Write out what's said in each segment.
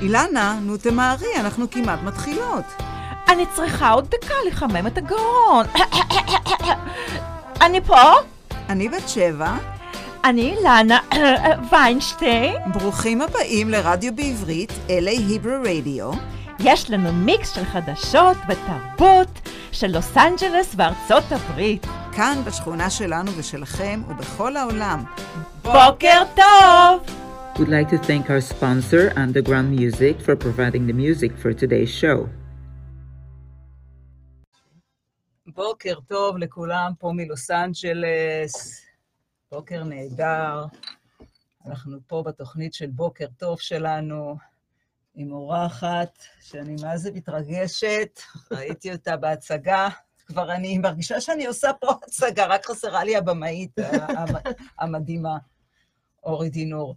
אילנה, נו תמהרי, אנחנו כמעט מתחילות. אני צריכה עוד דקה לחמם את הגרון. אני פה? אני בת שבע. אני אילנה ויינשטיין. ברוכים הבאים לרדיו בעברית, LA היברו רדיו. יש לנו מיקס של חדשות ותרבות של לוס אנג'לס וארצות הברית. כאן בשכונה שלנו ושלכם ובכל העולם. בוקר טוב! We'd like to thank our sponsor, Underground Music, for providing the music for today's show. בוקר טוב לכולם פה מלוס אנג'לס. בוקר נהדר. אנחנו פה בתוכנית של בוקר טוב שלנו, עם אורחת, שאני מה זה מתרגשת, ראיתי אותה בהצגה. כבר אני מרגישה שאני עושה פה הצגה, רק חסרה לי הבמאית המדהימה, אורי דינור.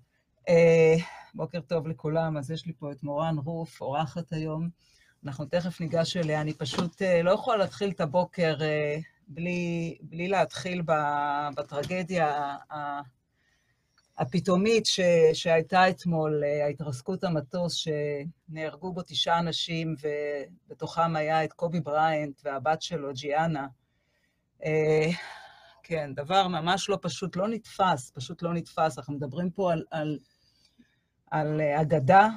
בוקר טוב לכולם, אז יש לי פה את מורן רוף, אורחת היום. אנחנו תכף ניגש אליה, אני פשוט uh, לא יכולה להתחיל את הבוקר uh, בלי, בלי להתחיל בטרגדיה הפתאומית ש, שהייתה אתמול, ההתרסקות המטוס, שנהרגו בו תשעה אנשים, ובתוכם היה את קובי בריינט והבת שלו, ג'יאנה. כן, דבר ממש לא פשוט, לא נתפס, פשוט לא נתפס. אנחנו מדברים פה על, על על אה, אגדה,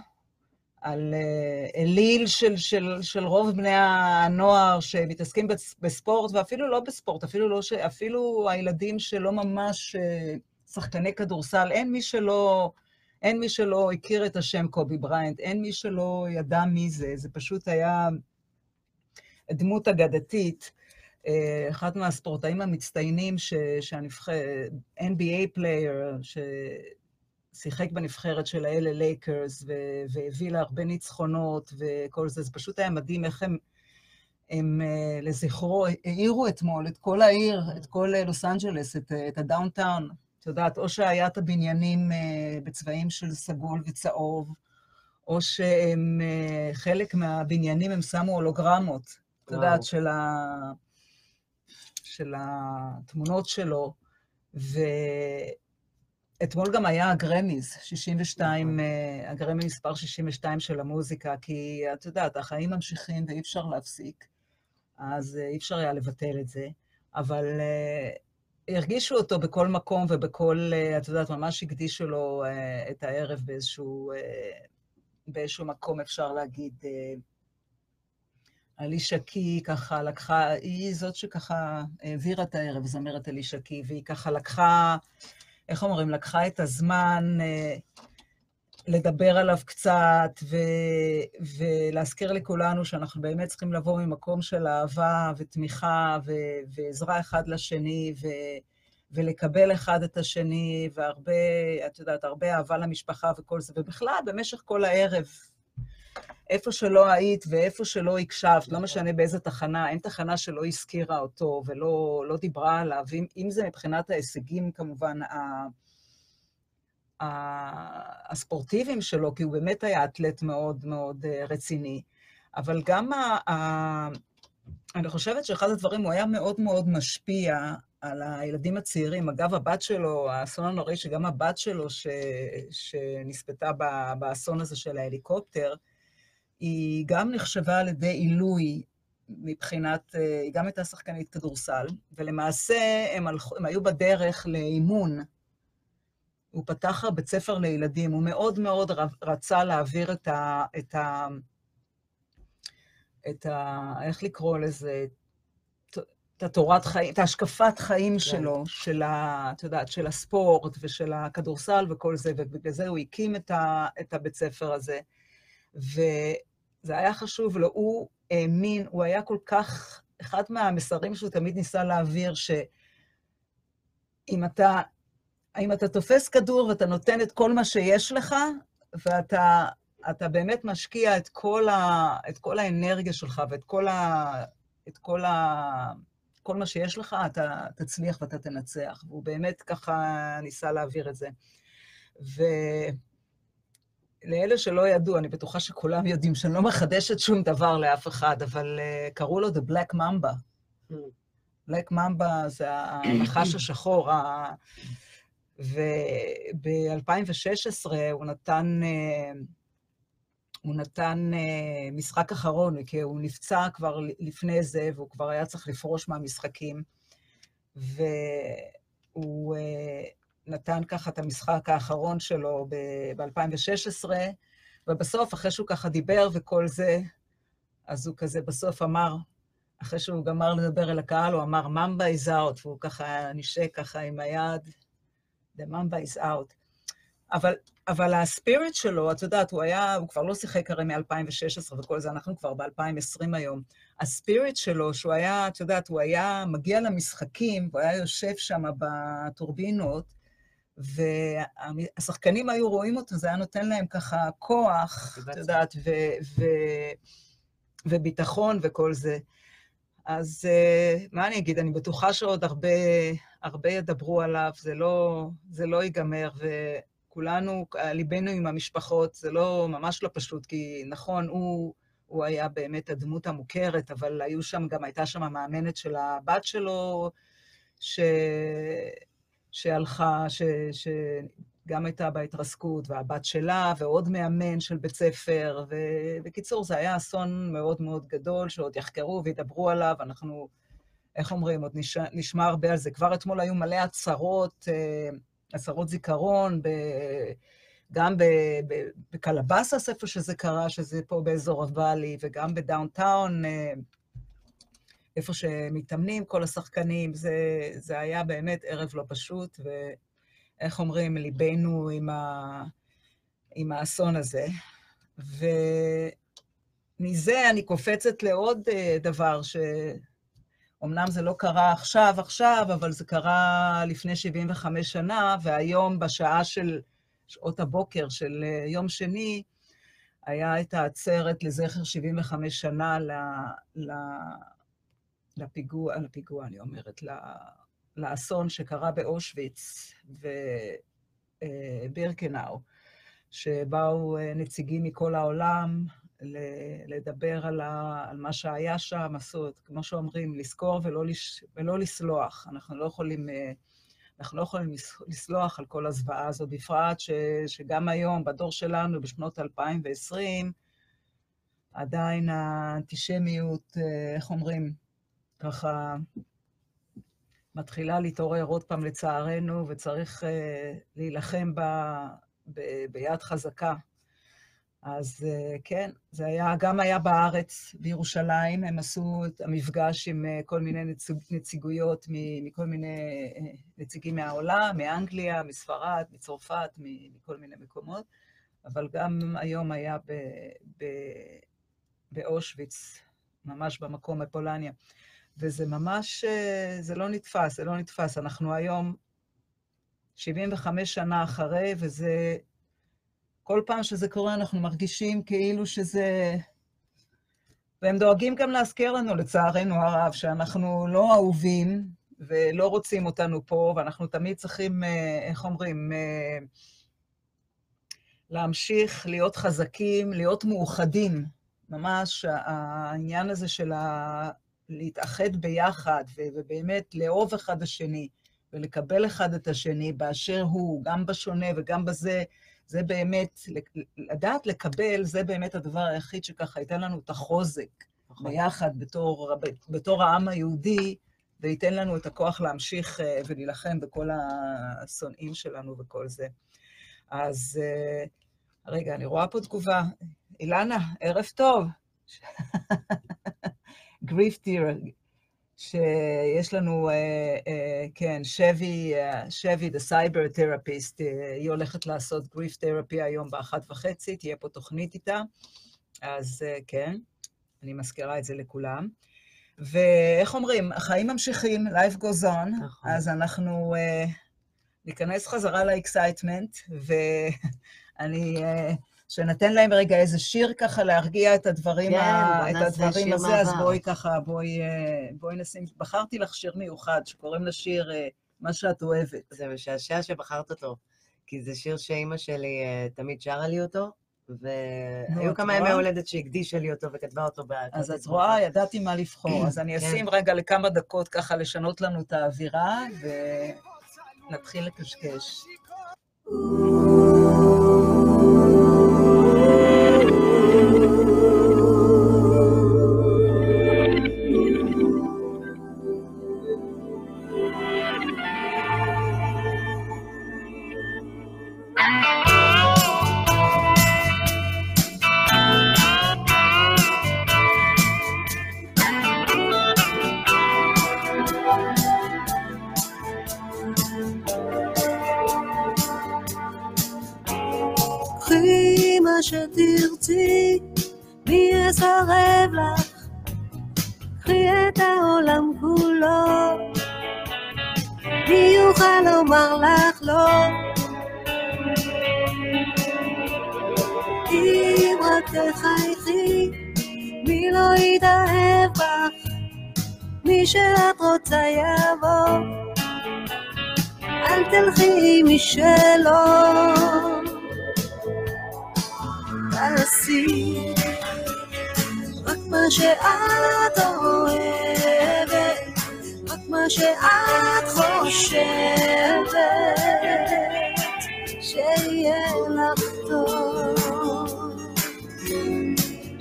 על אה, אליל של, של, של רוב בני הנוער שמתעסקים בספורט, ואפילו לא בספורט, אפילו, לא ש... אפילו הילדים שלא ממש אה, שחקני כדורסל, אין מי שלא... אין מי שלא הכיר את השם קובי בריינט, אין מי שלא ידע מי זה, זה פשוט היה דמות אגדתית. אחד מהספורטאים המצטיינים שהנבחרת, NBA player, שיחק בנבחרת של ה LA לייקרס, והביא לה הרבה ניצחונות וכל זה, זה פשוט היה מדהים איך הם, הם אה, לזכרו, העירו אתמול את כל העיר, את כל אה, לוס אנג'לס, את, את ה downtown. את יודעת, או שהיה את הבניינים אה, בצבעים של סגול וצהוב, או שהם, חלק מהבניינים הם שמו הולוגרמות, את יודעת, של, ה, של התמונות שלו, ו... אתמול גם היה הגרמיז, 62, uh, הגרמי מספר 62 של המוזיקה, כי את יודעת, החיים ממשיכים ואי אפשר להפסיק, אז uh, אי אפשר היה לבטל את זה, אבל uh, הרגישו אותו בכל מקום ובכל, uh, את יודעת, ממש הקדישו לו uh, את הערב באיזשהו, uh, באיזשהו מקום, אפשר להגיד. Uh, אלישה קי ככה לקחה, היא זאת שככה העבירה את הערב, זמרת אלישה קי, והיא ככה לקחה איך אומרים, לקחה את הזמן אה, לדבר עליו קצת, ו, ולהזכיר לכולנו שאנחנו באמת צריכים לבוא ממקום של אהבה ותמיכה ו, ועזרה אחד לשני, ו, ולקבל אחד את השני, והרבה, את יודעת, הרבה אהבה למשפחה וכל זה, ובכלל, במשך כל הערב, איפה שלא היית ואיפה שלא הקשבת, לא משנה באיזה תחנה, אין תחנה שלא הזכירה אותו ולא לא דיברה עליו, אם, אם זה מבחינת ההישגים, כמובן, ה, ה, הספורטיביים שלו, כי הוא באמת היה אתלט מאוד מאוד אה, רציני, אבל גם ה, ה, אני חושבת שאחד הדברים, הוא היה מאוד מאוד משפיע על הילדים הצעירים. אגב, הבת שלו, האסון הנוראי, שגם הבת שלו ש, שנספתה באסון הזה של ההליקופטר, היא גם נחשבה על ידי עילוי מבחינת, אה, היא גם הייתה שחקנית כדורסל, ולמעשה הם, הלכו, הם היו בדרך לאימון. הוא פתח בית ספר לילדים, הוא מאוד מאוד רצה להעביר את ה... את ה... את ה... איך לקרוא לזה? את התורת חיים, את ההשקפת חיים כן. שלו, של ה... את יודעת, של הספורט ושל הכדורסל וכל זה, ובגלל זה הוא הקים את, ה... את הבית ספר הזה. וזה היה חשוב לו, הוא האמין, הוא היה כל כך, אחד מהמסרים שהוא תמיד ניסה להעביר, שאם אתה, אם אתה תופס כדור ואתה נותן את כל מה שיש לך, ואתה אתה באמת משקיע את כל, ה, את כל האנרגיה שלך ואת כל, ה, את כל, ה, כל מה שיש לך, אתה תצליח ואתה תנצח. והוא באמת ככה ניסה להעביר את זה. ו... לאלה שלא ידעו, אני בטוחה שכולם יודעים שאני לא מחדשת שום דבר לאף אחד, אבל uh, קראו לו The Black Mamba. Mm. Black Mamba זה הנחש השחור. וב-2016 הוא נתן, uh, הוא נתן uh, משחק אחרון, כי הוא נפצע כבר לפני זה, והוא כבר היה צריך לפרוש מהמשחקים. והוא נתן ככה את המשחק האחרון שלו ב-2016, ובסוף, אחרי שהוא ככה דיבר וכל זה, אז הוא כזה בסוף אמר, אחרי שהוא גמר לדבר אל הקהל, הוא אמר, ממבה is out, והוא ככה נשק ככה עם היד, the mamba is out. אבל, אבל הספיריט שלו, את יודעת, הוא היה, הוא כבר לא שיחק הרי מ-2016 וכל זה, אנחנו כבר ב-2020 היום. הספיריט שלו, שהוא היה, את יודעת, הוא היה מגיע למשחקים, הוא היה יושב שם בטורבינות, והשחקנים היו רואים אותו, זה היה נותן להם ככה כוח, את יודעת, ו- ו- וביטחון וכל זה. אז uh, מה אני אגיד, אני בטוחה שעוד הרבה, הרבה ידברו עליו, זה לא, זה לא ייגמר, וכולנו, ליבנו עם המשפחות, זה לא, ממש לא פשוט, כי נכון, הוא, הוא היה באמת הדמות המוכרת, אבל היו שם, גם הייתה שם המאמנת של הבת שלו, ש... שהלכה, ש... שגם הייתה בהתרסקות, והבת שלה, ועוד מאמן של בית ספר, ובקיצור, זה היה אסון מאוד מאוד גדול, שעוד יחקרו וידברו עליו, אנחנו, איך אומרים, עוד נש... נשמע הרבה על זה. כבר אתמול היו מלא הצהרות, אה, הצהרות זיכרון, ב... גם בקלבאסס, איפה שזה קרה, שזה פה באזור ה Valley, וגם ב downtown, אה, איפה שמתאמנים כל השחקנים. זה, זה היה באמת ערב לא פשוט, ואיך אומרים, ליבנו עם, ה, עם האסון הזה. ומזה אני קופצת לעוד אה, דבר, שאומנם זה לא קרה עכשיו, עכשיו, אבל זה קרה לפני 75 שנה, והיום בשעה של שעות הבוקר של אה, יום שני, היה את העצרת לזכר 75 שנה ל, ל, לפיגוע, לפיגוע, אני אומרת, לאסון שקרה באושוויץ ובירקנאו, שבאו אה, נציגים מכל העולם לדבר על, ה, על מה שהיה שם, עשו, כמו שאומרים, לזכור ולא, לש, ולא לסלוח. אנחנו לא יכולים... אה, אנחנו לא יכולים לסלוח על כל הזוועה הזו, בפרט ש, שגם היום, בדור שלנו, בשנות 2020, עדיין האנטישמיות, אה, איך אומרים, ככה מתחילה להתעורר עוד פעם לצערנו, וצריך uh, להילחם בה ב, ביד חזקה. אז uh, כן, זה היה, גם היה בארץ, בירושלים, הם עשו את המפגש עם uh, כל מיני נציג, נציגויות מכל מיני uh, נציגים מהעולם, מאנגליה, מספרד, מצרפת, מכל מיני מקומות, אבל גם היום היה ב, ב, באושוויץ, ממש במקום בפולניה. וזה ממש, אה, זה לא נתפס, זה לא נתפס. אנחנו היום 75 שנה אחרי, וזה... כל פעם שזה קורה, אנחנו מרגישים כאילו שזה... והם דואגים גם להזכיר לנו, לצערנו הרב, שאנחנו לא אהובים ולא רוצים אותנו פה, ואנחנו תמיד צריכים, אה, איך אומרים, אה, להמשיך להיות חזקים, להיות מאוחדים. ממש העניין הזה של. להתאחד ביחד ובאמת לאהוב אחד השני ולקבל אחד את השני באשר הוא, גם בשונה וגם בזה, זה באמת, לדעת לקבל, זה באמת הדבר היחיד שככה ייתן לנו את החוזק נכון. ביחד בתור, בתור העם היהודי, וייתן לנו את הכוח להמשיך אה, ולהילחם בכל השונאים שלנו וכל זה. אז אה, רגע, אני רואה פה תגובה. אילנה, ערב טוב. grief ther, שיש לנו, uh, uh, כן, שבי, uh, שבי, the cyber therapist, uh, היא הולכת לעשות grief therapy היום באחת וחצי, תהיה פה תוכנית איתה, אז uh, כן, אני מזכירה את זה לכולם. ואיך אומרים, החיים ממשיכים, life goes on, נכון. אז אנחנו uh, ניכנס חזרה ל excitement, ואני... Uh, שנתן להם רגע איזה שיר ככה להרגיע את הדברים, כן, ה... את הדברים הזה, מעבר. אז בואי ככה, בואי, אה, בואי נשים, בחרתי לך שיר מיוחד שקוראים לשיר אה, מה שאת אוהבת. זה משעשע שבחרת אותו, כי זה שיר שאימא שלי אה, תמיד שרה לי אותו, והיו כמה ימי הולדת שהקדישה לי אותו וכתבה אותו בעד. אז את רואה, ידעתי מה לבחור. אז אני כן. אשים רגע לכמה דקות ככה לשנות לנו את האווירה, ונתחיל לקשקש. Ooh. לומר לך לא? אם רק תחייכי, מי לא יתאהב בך? מי שאת רוצה יבוא, אל תלכי עם מי שלא. תעשי רק מה שאת אוהבת, שאת חושבת, שיהיה לך טוב.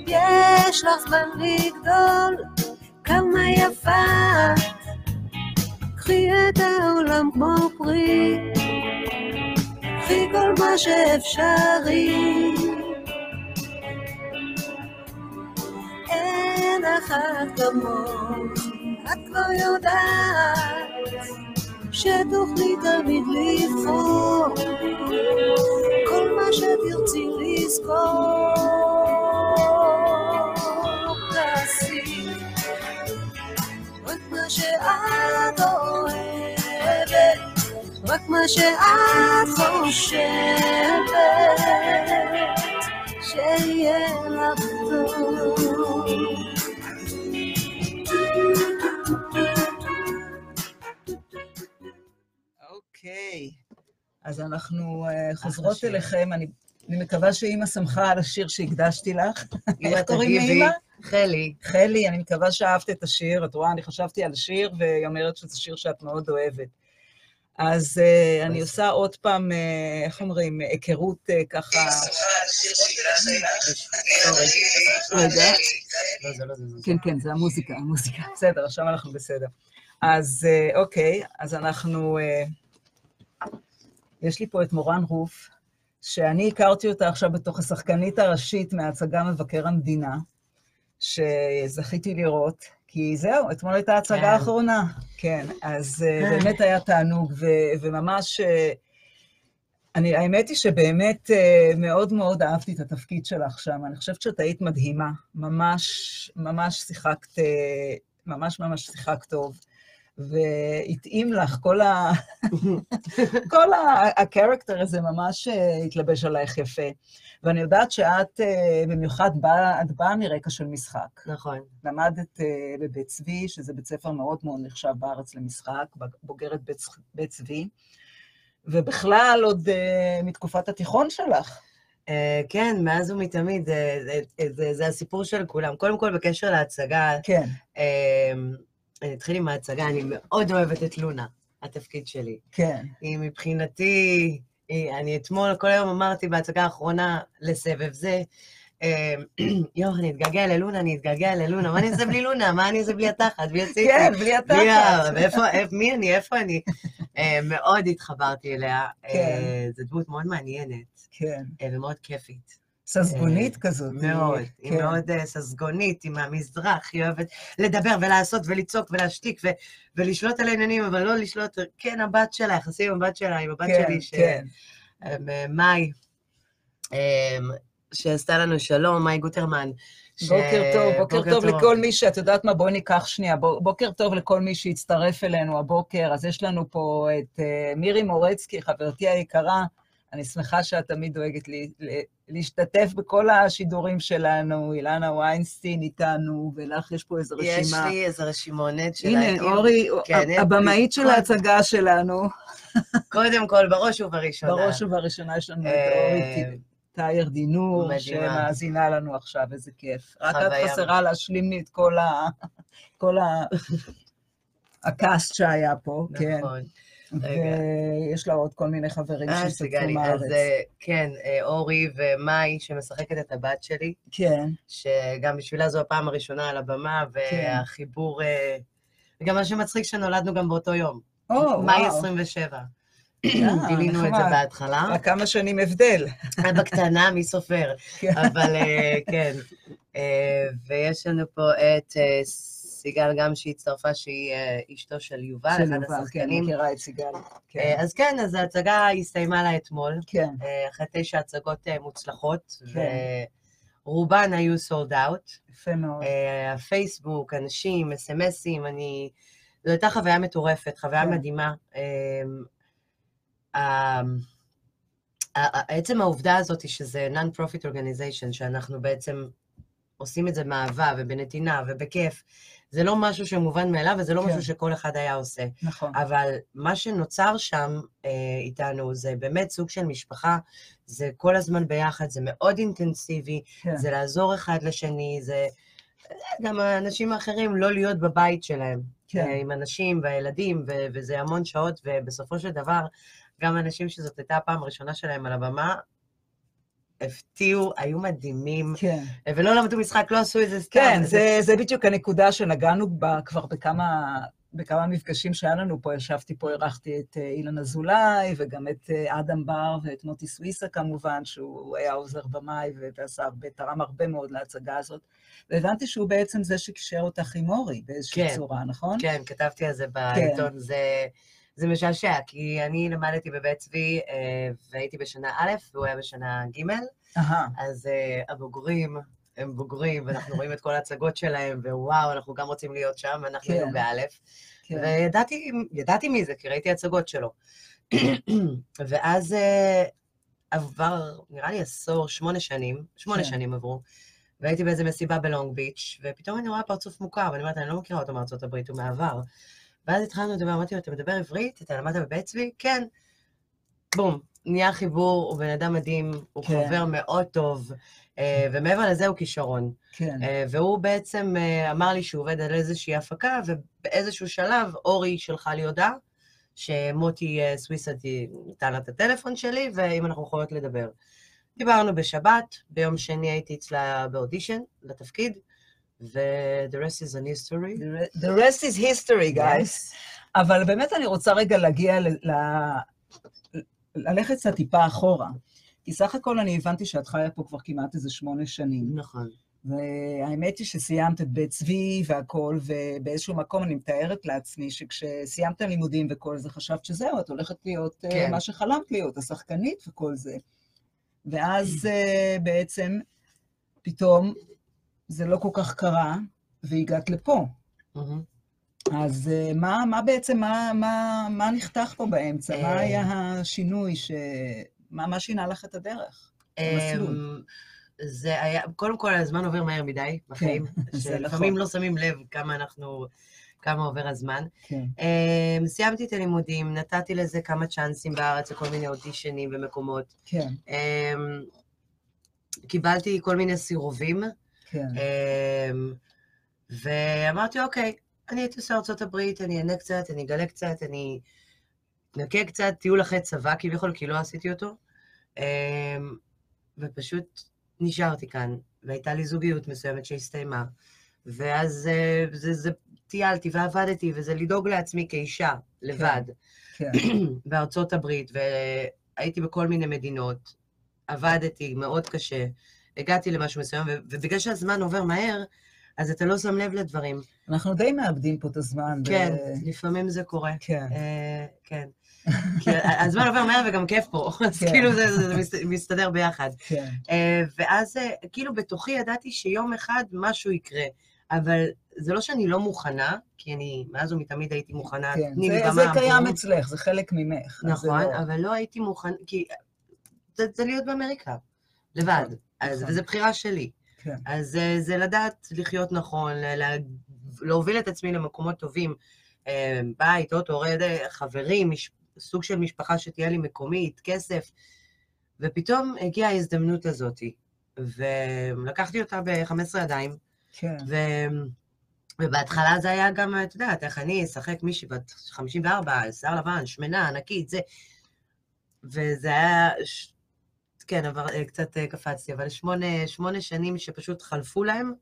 יש לך זמן לגדול, כמה יפה קחי את העולם כמו פרי, קחי כל מה שאפשרי. אין אחת כמוך, את כבר יודעת שתוכלי תמיד לבחור כל מה שתרצי לזכור. תעשי רק מה שאת אוהבת, רק מה שאת חושבת, שיהיה לך טוב. אוקיי, אז אנחנו אה, חוזרות. אליכם. אני אני מקווה שאימא שמחה על השיר שהקדשתי לך. איך קוראים. לאימא? חלי. חלי, אני מקווה שאהבת את השיר. את רואה, אני חשבתי על השיר, והיא אומרת שזה שיר שאת מאוד אוהבת. אז אה, אני עושה עוד פעם, אה, איך אומרים, היכרות אה, ככה... רגע. לא, לא. כן, כן, זה המוזיקה, המוזיקה. בסדר, עכשיו אנחנו בסדר. אז אוקיי, אז אנחנו... יש לי פה את מורן רוף, שאני הכרתי אותה עכשיו בתוך השחקנית הראשית מההצגה מבקר המדינה, שזכיתי לראות, כי זהו, אתמול הייתה ההצגה כן. האחרונה. כן, אז אה, באמת היה תענוג, ו- וממש... אה, אני, האמת היא שבאמת אה, מאוד מאוד אהבתי את התפקיד שלך שם. אני חושבת שאת היית מדהימה. ממש, ממש שיחקת, ממש ממש שיחקת טוב. והתאים לך, כל ה... כל ה- הקרקטר הזה ממש אה, התלבש עלייך יפה. ואני יודעת שאת אה, במיוחד באה, את באה מרקע של משחק. נכון. למדת אה, בבית צבי, שזה בית ספר מאוד מאוד נחשב בארץ למשחק, בוגרת בית, בית צבי, ובכלל עוד מתקופת התיכון שלך. אה, כן, מאז ומתמיד, זה- זה- זה- זה הסיפור של כולם. קודם כל, בקשר להצגה, כן, אה, אני אתחיל עם ההצגה, אני מאוד אוהבת את לונה, התפקיד שלי. כן. היא מבחינתי, היא- אני אתמול, כל היום אמרתי בהצגה האחרונה לסבב זה, אה, יואו, אני אתגעגע ללונה, אני אתגעגע ללונה, מה אני אעשה בלי לונה? מה אני אעשה בלי התחת, בלי הציפי? כן, בלי התחת. מי אני, איפה אני? אה, מאוד התחברתי אליה. כן. אה, זו דמות מאוד מעניינת כן. אה, ומאוד כיפית. ססגונית אה, כזאת. מאוד. היא כן. מאוד אה, ססגונית, היא מהמזרח, היא אוהבת לדבר ולעשות ולצעוק ולהשתיק ולשלוט על העניינים, אבל לא לשלוט, כן, הבת שלה, יחסים עם הבת שלה, עם הבת כן, שלי, ש- כן. אמ, מאי, אמ, שעשתה לנו שלום, מאי גוטרמן. ש- בוקר טוב, בוקר טוב לכל מי שאת יודעת מה, בואי ניקח שנייה. בו- בוקר טוב לכל מי שהצטרף אלינו הבוקר. אז יש לנו פה את אה, מירי מורצקי, חברתי היקרה. אני שמחה שאת תמיד דואגת לי, להשתתף בכל השידורים שלנו. אילנה ויינסטין איתנו, ולך יש פה איזו יש רשימה. לי איזה רשימונת של הנה. אורי, כן, הבמאית של ההצגה שלנו, קודם כל, בראש ובראשונה. בראש ובראשונה יש לנו את אה, אורי תאיר דינור. שמאזינה לנו עכשיו, איזה כיף. רק את. חסרה להשלים לי את כל ה... כל ה... שהיה פה, כן. נכון. ויש לה עוד כל מיני חברים אה, שהשתתפו מהארץ. אז אה, כן, אה, אורי ומאי, שמשחקת את הבת שלי, כן, שגם בשבילה זו הפעם הראשונה על הבמה, כן. והחיבור... וגם מה שמצחיק שנולדנו גם באותו יום. או, מאי וואו. 27. אה, גילינו את זה. בהתחלה. רק כמה שנים הבדל. בקטנה, מי סופר? כן. אבל כן. ויש לנו פה את סיגל גם שהצטרפה, שהיא אה, אשתו של יובל, של אחד יובל, כן, השחקנים. מכירה את סיגל. כן, אה, אז כן, אז ההצגה הסתיימה לה אתמול, כן, אה, אחרי תשע הצגות מוצלחות, כן. ורובן היו סולד אאוט. יפה מאוד. הפייסבוק, אנשים, אס.אם.אסים, אני... זו הייתה חוויה מטורפת, חוויה כן. מדהימה. ה- עצם העובדה הזאת שזה non-profit organization, שאנחנו בעצם עושים את זה מאהבה ובנתינה ובכיף, זה לא משהו שמובן מאליו וזה לא כן. משהו שכל אחד היה עושה. נכון. אבל מה שנוצר שם אה, איתנו זה באמת סוג של משפחה, זה כל הזמן ביחד, זה מאוד אינטנסיבי, כן, זה לעזור אחד לשני, זה אה, גם האנשים האחרים לא להיות בבית שלהם. כן. אה, עם אנשים והילדים, ו- וזה המון שעות, ובסופו של דבר, גם אנשים שזאת הייתה הפעם הראשונה שלהם על הבמה, הפתיעו, היו מדהימים, כן. ולא למדו משחק, לא עשו את זה סתם. כן, זה, זה בדיוק הנקודה שנגענו בה כבר בכמה, בכמה מפגשים שהיה לנו פה. ישבתי פה, אירחתי את אה, אילן אזולאי, וגם את אה, אדם בר ואת מוטי סוויסה כמובן, שהוא היה עוזר במאי ועשה הרבה, תרם הרבה מאוד להצגה הזאת. והבנתי שהוא בעצם זה שקישר אותך עם אורי באיזושהי כן. צורה, נכון? כן, כתבתי על זה בעיתון, זה... זה משעשע, כי אני למדתי בבית צבי אה, והייתי בשנה א', והוא היה בשנה ג', אהה, אז אה, הבוגרים הם בוגרים, ואנחנו רואים את כל ההצגות שלהם, ווואו, אנחנו גם רוצים להיות שם, ואנחנו כן. היינו באלף. כן. וידעתי ידעתי מי זה, כי ראיתי הצגות שלו. ואז אה, עבר, נראה לי עשור, שמונה שנים, שמונה כן. שנים עברו, והייתי באיזה מסיבה בלונג ביץ', ופתאום אני רואה פרצוף מוכר, ואני אומרת, אני לא מכירה אותו מארצות הברית, הוא מהעבר. ואז התחלנו לדבר, אמרתי לו, אתה מדבר עברית? אתה למדת בבית צבי? כן. בום, נהיה חיבור, הוא בן אדם מדהים, הוא כן. חבר מאוד טוב, אה, ומעבר לזה הוא כישרון. כן, אה, והוא בעצם אה, אמר לי שהוא עובד על איזושהי הפקה, ובאיזשהו שלב אורי שלחה לי הודעה, שמוטי סוויסה נתן לה את הטלפון שלי, ואם אנחנו יכולות לדבר. דיברנו בשבת, ביום שני הייתי אצלה באודישן לתפקיד, ו-the rest is an history. The rest is history, guys. אבל באמת אני רוצה רגע להגיע ל... ל- ללכת קצת טיפה אחורה. כי סך הכל אני הבנתי שאת חיה פה כבר כמעט איזה שמונה שנים. נכון. והאמת היא שסיימת את בית צבי והכול, ובאיזשהו מקום אני מתארת לעצמי שכשסיימת לימודים וכל זה, חשבת שזהו, את הולכת להיות אה, כן. מה שחלמת להיות, השחקנית וכל זה. ואז אה, בעצם, פתאום, זה לא כל כך קרה, והגעת לפה. מהמם. אז אה, מה, מה בעצם, מה, מה, מה נחתך פה באמצע? מה אה. היה השינוי ש... מה, מה שינה לך את הדרך? המסלול. אמ, זה היה, קודם כל, הזמן עובר מהר מדי בחיים, זה שלפעמים נכון. לא שמים לב כמה אנחנו, כמה עובר הזמן. כן, סיימתי את הלימודים, נתתי לזה כמה צ'אנסים בארץ, לכל מיני אודישנים במקומות. כן, קיבלתי כל מיני סירובים, כן, אמ, ואמרתי, אוקיי, אני הייתי עושה ארצות הברית, אני אענה קצת, אני אגלה קצת, אני אנקה קצת טיול אחרי צבא כביכול, כי לא עשיתי אותו. אמ, ופשוט נשארתי כאן, והייתה לי זוגיות מסוימת שהסתיימה. ואז אה, זה, זה, טיילתי ועבדתי, וזה לדאוג לעצמי כאישה, לבד, כן, בארצות הברית, והייתי בכל מיני מדינות, עבדתי מאוד קשה, הגעתי למשהו מסוים, ובגלל שהזמן עובר מהר, אז אתה לא שם לב לדברים. אנחנו די מאבדים פה את הזמן. כן, לפעמים זה קורה. כן, אה, כן. כי הזמן עובר מהר וגם כיף פה, אז כן. כאילו זה, זה מס- מסתדר ביחד. כן, אה, ואז אה, כאילו בתוכי ידעתי שיום אחד משהו יקרה, אבל זה לא שאני לא מוכנה, כי אני מאז ומתמיד הייתי מוכנה, כן. תני לי זה- במה, זה קיים. אצלך, זה חלק ממך. אז זה נכון, לא- אבל לא הייתי מוכנה, כי זה, זה להיות באמריקה, לבד, אז, נכון. וזו בחירה שלי. כן, אז זה, זה לדעת לחיות נכון, לה, להוביל את עצמי למקומות טובים, אה, בית, אוטו, רד, חברים, מש, סוג של משפחה שתהיה לי מקומית, כסף, ופתאום הגיעה ההזדמנות הזאת, ולקחתי אותה ב-15 ידיים, כן, ו... ובהתחלה זה היה גם, את יודעת, איך אני אשחק מישהי בת 54, שיער לבן, שמנה, ענקית, זה. וזה היה, ש... כן, אבל אה, קצת אה, קפצתי, אבל שמונה, שמונה שנים שפשוט חלפו להם,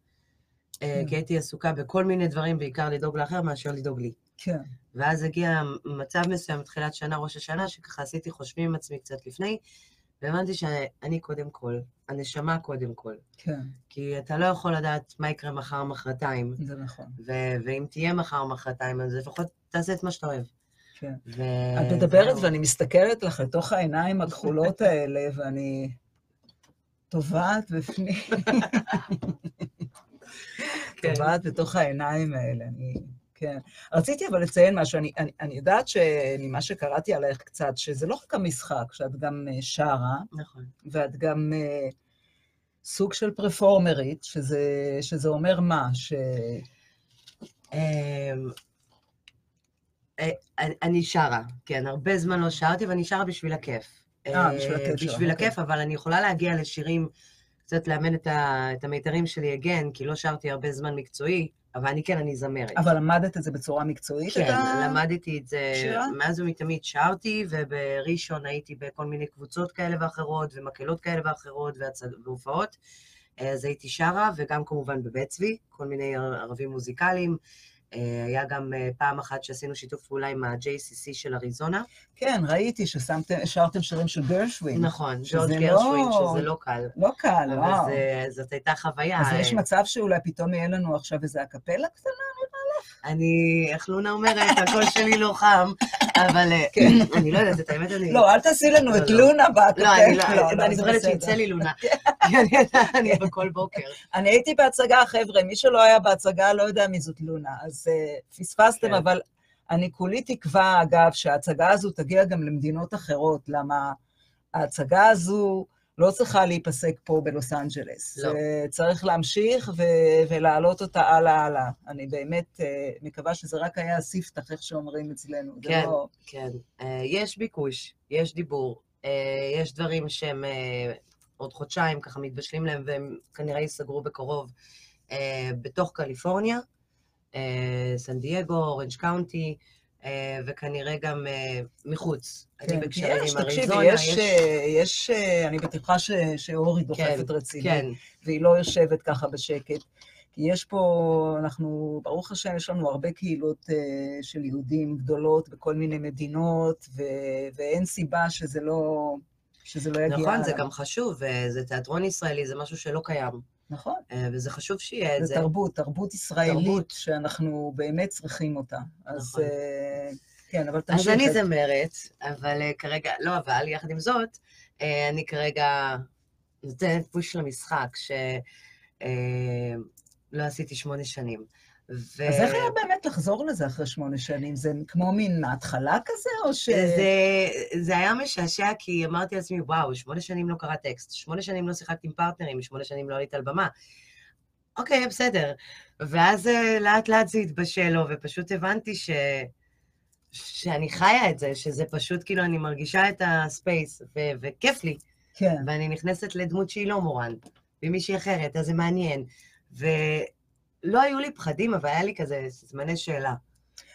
אה, כן. כי הייתי עסוקה בכל מיני דברים, בעיקר לדאוג לאחר מאשר לדאוג לי. כן, ואז הגיע מצב מסוים, תחילת שנה, ראש השנה, שככה עשיתי חושבים עם עצמי קצת לפני, והבנתי שאני קודם כל, הנשמה קודם כל. כן, כי אתה לא יכול לדעת מה יקרה מחר מחרתיים, זה נכון. ו- ואם תהיה מחר מחרתיים, אז לפחות תעשה את מה שאתה אוהב. כן. ו... את מדברת. ואני מסתכלת לך לתוך העיניים הכחולות האלה, ואני טובעת בפנים, כן. טובעת בתוך העיניים האלה. אני, כן. רציתי אבל לציין משהו, אני, אני, אני יודעת שממה שקראתי עלייך קצת, שזה לא רק המשחק, שאת גם אה, שרה, נכון. ואת גם אה, סוג של פרפורמרית, שזה, שזה אומר מה? ש... אה, אני- שרה, כן, הרבה זמן לא שרתי, ואני שרה בשביל הכיף. אה, בשביל הכיף שלך, בשביל אוקיי. הכיף, אבל אני יכולה להגיע לשירים, קצת לאמן את ה- את המיתרים שלי הגן, כי לא שרתי הרבה זמן מקצועי, אבל אני כן, אני זמרת. אבל למדת את זה בצורה מקצועית? כן, את ה- למדתי את זה, שירה? מאז ומתמיד שרתי, ובראשון הייתי בכל מיני קבוצות כאלה ואחרות, ומקהלות כאלה ואחרות, והופעות. אז הייתי שרה, וגם כמובן בבית צבי, כל מיני ערבים מוזיקליים. אה, היה גם אה, פעם אחת שעשינו שיתוף פעולה עם ה-JCC של אריזונה. כן, ראיתי ששרתם שירים של גרשווין. נכון, ג'ורג' לא- גרשווין, שזה לא קל. לא קל, אבל וואו. זה- זאת הייתה חוויה. אז יש אה, מצב שאולי פתאום יהיה לנו עכשיו איזה הקפלה קטנה? אני, איך לונה אומרת, הקול שלי לא חם, אבל אה, אני לא יודעת, את האמת, אני... כן. לא, אל תעשי לנו לא, את לא. לונה בהקפלה. לא, אני לא, אני זה זוכרת. שיצא לי לונה. כי אני אני בכל בוקר. אני הייתי בהצגה, חבר'ה, מי שלא היה בהצגה לא יודע מי זאת לונה, אז uh, פספסתם, כן. אבל אני כולי תקווה, אגב, שההצגה הזו תגיע גם למדינות אחרות, למה ההצגה הזו לא צריכה להיפסק פה בלוס אנג'לס. לא. צריך להמשיך ו- ולהעלות אותה הלאה הלאה. אני באמת uh, מקווה שזה רק היה הספתח, איך שאומרים אצלנו. כן, לא... כן. אה, יש ביקוש, יש דיבור, אה, יש דברים שהם אה, עוד חודשיים ככה מתבשלים להם, והם כנראה ייסגרו בקרוב אה, בתוך קליפורניה, אה, סן דייגו, אורנג' קאונטי, אה, וכנראה גם אה, מחוץ. אני כן, בקשרים יש, עם תקשיבי, אריזונה, יש, אה, יש, אה, אני בטוחה ש- שאורי דוחפת רצינית. כן, והיא לא יושבת ככה בשקט. כי יש פה, אנחנו, ברוך השם, יש לנו הרבה קהילות uh, של יהודים גדולות בכל מיני מדינות, ו, ואין סיבה שזה לא, שזה לא יגיע. נכון, זה. גם חשוב, וזה תיאטרון ישראלי, זה משהו שלא קיים, נכון, אה, וזה חשוב שיהיה את זה זה. תרבות, תרבות ישראלית, תרבות. שאנחנו באמת צריכים אותה. אז נכון. uh, כן, אבל אז תמשיכי. אני זמרת, אבל אה, כרגע, לא, אבל יחד עם זאת, אה, אני כרגע נותנת פוש למשחק, שלא עשיתי שמונה שנים. ו... אז איך היה באמת לחזור לזה אחרי שמונה שנים? זה כמו מין מההתחלה כזה, או ש... זה, זה היה משעשע, כי אמרתי לעצמי, וואו, שמונה שנים לא קרא טקסט, שמונה שנים לא שיחקתי עם פרטנרים, שמונה שנים לא עלית על במה. אוקיי, בסדר. ואז אה, לאט לאט זה התבשל לו, ופשוט הבנתי ש... שאני חיה את זה, שזה פשוט כאילו, אני מרגישה את הספייס, ו... וכיף לי. כן. ואני נכנסת לדמות שהיא לא מורן, ומישהי אחרת, אז זה מעניין. ולא היו לי פחדים, אבל היה לי כזה זמני שאלה.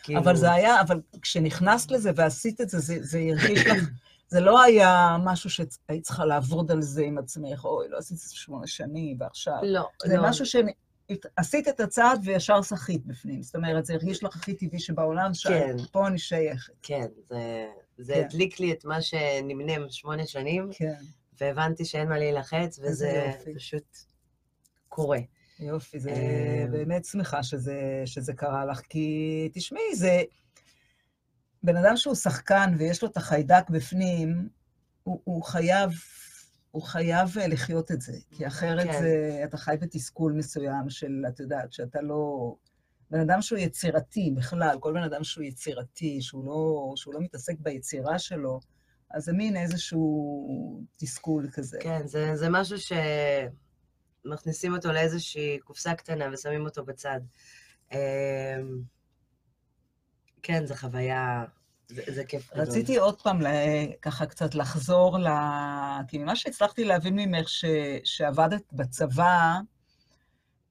כאילו, אבל זה היה, אבל כשנכנסת לזה ועשית את זה, זה, זה הרגיש לך, זה לא היה משהו שהיית צריכה לעבוד על זה עם עצמך, אוי, לא עשית את זה שמונה שנים, ועכשיו. לא, זה לא. משהו שעשית את הצעד וישר שחית בפנים. זאת אומרת, זה הרגיש לך הכי טבעי שבעולם, כן. שפה אני שייכת. כן, זה, זה כן. הדליק לי את מה שנמנם שמונה שנים, כן, והבנתי שאין מה להילחץ, וזה. פשוט קורה. יופי, זה אה, באמת שמחה שזה, שזה קרה לך, כי תשמעי, זה... בן אדם שהוא שחקן ויש לו את החיידק בפנים, הוא, הוא חייב, הוא חייב אה, לחיות את זה, כי אחרת כן. זה, אתה חי בתסכול מסוים של, את יודעת, שאתה לא... בן אדם שהוא יצירתי בכלל, כל בן אדם שהוא יצירתי, שהוא לא, שהוא לא מתעסק ביצירה שלו, אז זה מין איזשהו תסכול כזה. כן, זה, זה משהו שמכניסים אותו לאיזושהי קופסה קטנה ושמים אותו בצד. אמ, כן, זו חוויה, זה, זה כיף גדול. רציתי עוד פעם ל- ככה קצת לחזור ל... כי ממה שהצלחתי להבין ממך, ש... שעבדת בצבא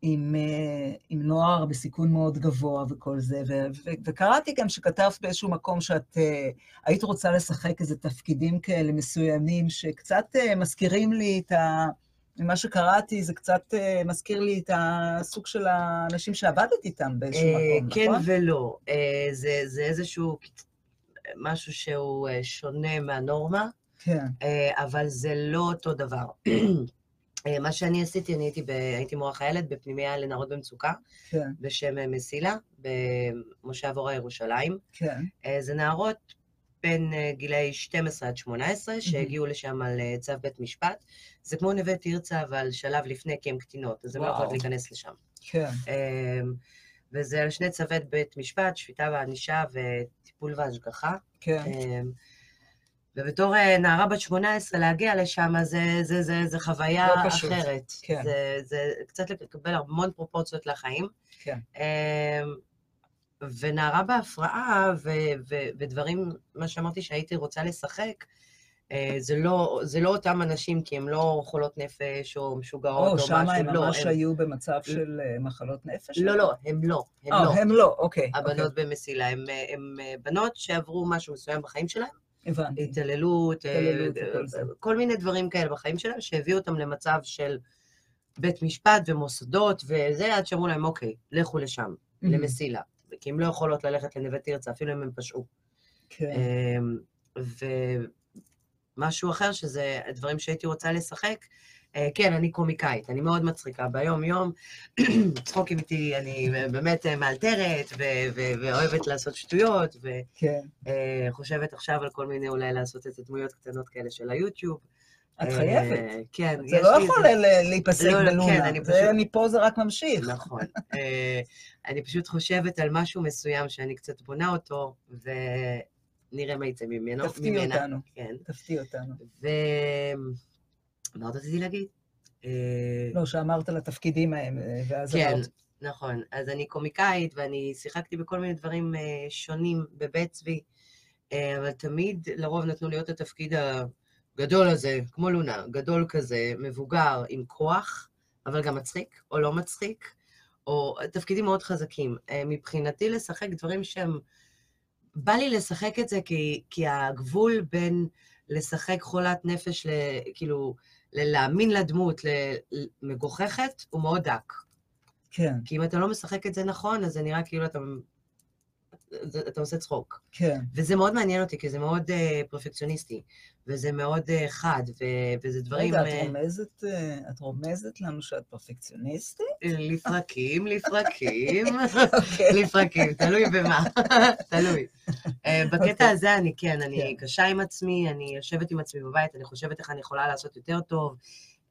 עם, אה, עם נוער בסיכון מאוד גבוה וכל זה, ו... ו... וקראתי גם שכתבת באיזשהו מקום שאת אה, היית רוצה לשחק איזה תפקידים כאלה מסוימים, שקצת אה, מזכירים לי את ה... ממה שקראתי, זה קצת אה, מזכיר לי את הסוג של האנשים שעבדת איתם באיזשהו אה, מקום, כן נכון? ולא. אה, זה, זה איזשהו משהו שהוא שונה מהנורמה. כן, אבל זה לא אותו דבר. מה שאני עשיתי, אני הייתי, ב, הייתי מורה חיילת בפנימייה לנערות במצוקה, כן, בשם מסילה, במושב אורה ירושלים. כן, זה נערות בין אה, גילאי 12 עד 18, שהגיעו לשם על אה, צו בית משפט. זה כמו נווה תרצה, אבל שלב לפני, כי הן קטינות, אז הן לא. יכולות להיכנס לשם. כן, אמ, וזה על שני צווי בית משפט, שפיטה וענישה וטיפול והשגחה. כן, אמ, ובתור אה, נערה בת 18, להגיע לשם, זה, זה, זה, זה חוויה לא פשוט. אחרת. כן. זה, זה קצת לקבל המון פרופורציות לחיים. כן. ונערה בהפרעה, ו, ו, ודברים, מה שאמרתי שהייתי רוצה לשחק, אה, זה לא, זה לא אותם אנשים, כי הם לא חולות נפש או משוגעות או, או משהו. שם הם לא, ממש הם- היו במצב של אה, מחלות נפש? לא, לא, הם לא, הם אה, לא. הם לא, אוקיי. הבנות במסילה, הן בנות שעברו משהו מסוים בחיים אוקיי, הבנתי. התעללות, התעללות. כל מיני דברים כאלה בחיים שלהם, שהביאו אותם למצב של בית משפט ומוסדות וזה, עד שאמרו להם, אוקיי, לכו לשם, מהמם. למסילה. כי הן לא יכולות ללכת לנווה תרצה, אפילו אם הם פשעו. כן, אמ, ומשהו אחר, שזה הדברים שהייתי רוצה לשחק. אה, כן, אני קומיקאית, אני מאוד מצחיקה ביום-יום. צחוקים איתי, אני באמת אה, מאלתרת, ו- ו- ואוהבת לעשות שטויות, כן. וחושבת עכשיו על כל מיני, אולי לעשות איזה דמויות קטנות כאלה של היוטיוב. את אה, חייבת. כן, זה לא יכול להיפסק לא, לא, כן, בלונה. אני זה פשוט- מפה זה רק ממשיך. נכון. אה, אני פשוט חושבת על משהו מסוים שאני קצת בונה אותו, ונראה מה יצא ממנו. תפתיע. אותנו. כן. תפתיע אותנו. ו... מה עוד רציתי להגיד? אה, לא, שאמרת לתפקידים ההם, אה, ואז כן. נכון. אז אני קומיקאית, ואני שיחקתי בכל מיני דברים שונים בבית צבי, אבל תמיד, לרוב נתנו לי את התפקיד הגדול הזה, כמו לונה, גדול כזה, מבוגר, עם כוח, אבל גם מצחיק, או לא מצחיק, או תפקידים מאוד חזקים. אה, מבחינתי לשחק דברים שהם... בא לי לשחק את זה כי, כי הגבול בין לשחק חולת נפש, ל, כאילו, ל- להאמין לדמות, ל- מגוחכת, הוא מאוד דק. כן, כי אם אתה לא משחק את זה נכון, אז זה נראה כאילו אתה, זה- אתה עושה צחוק. כן. וזה מאוד מעניין אותי, כי זה מאוד uh, פרפקציוניסטי, וזה מאוד uh, חד, ו- וזה דברים... רגע, את אה, רומזת, אה, את רומזת לנו שאת פרפקציוניסטית? לפרקים, לפרקים, אוקיי. לפרקים, תלוי במה, תלוי. אה, בקטע אוקיי. הזה אני כן, אני כן. קשה עם עצמי, אני יושבת עם עצמי בבית, אני חושבת איך אני יכולה לעשות יותר טוב.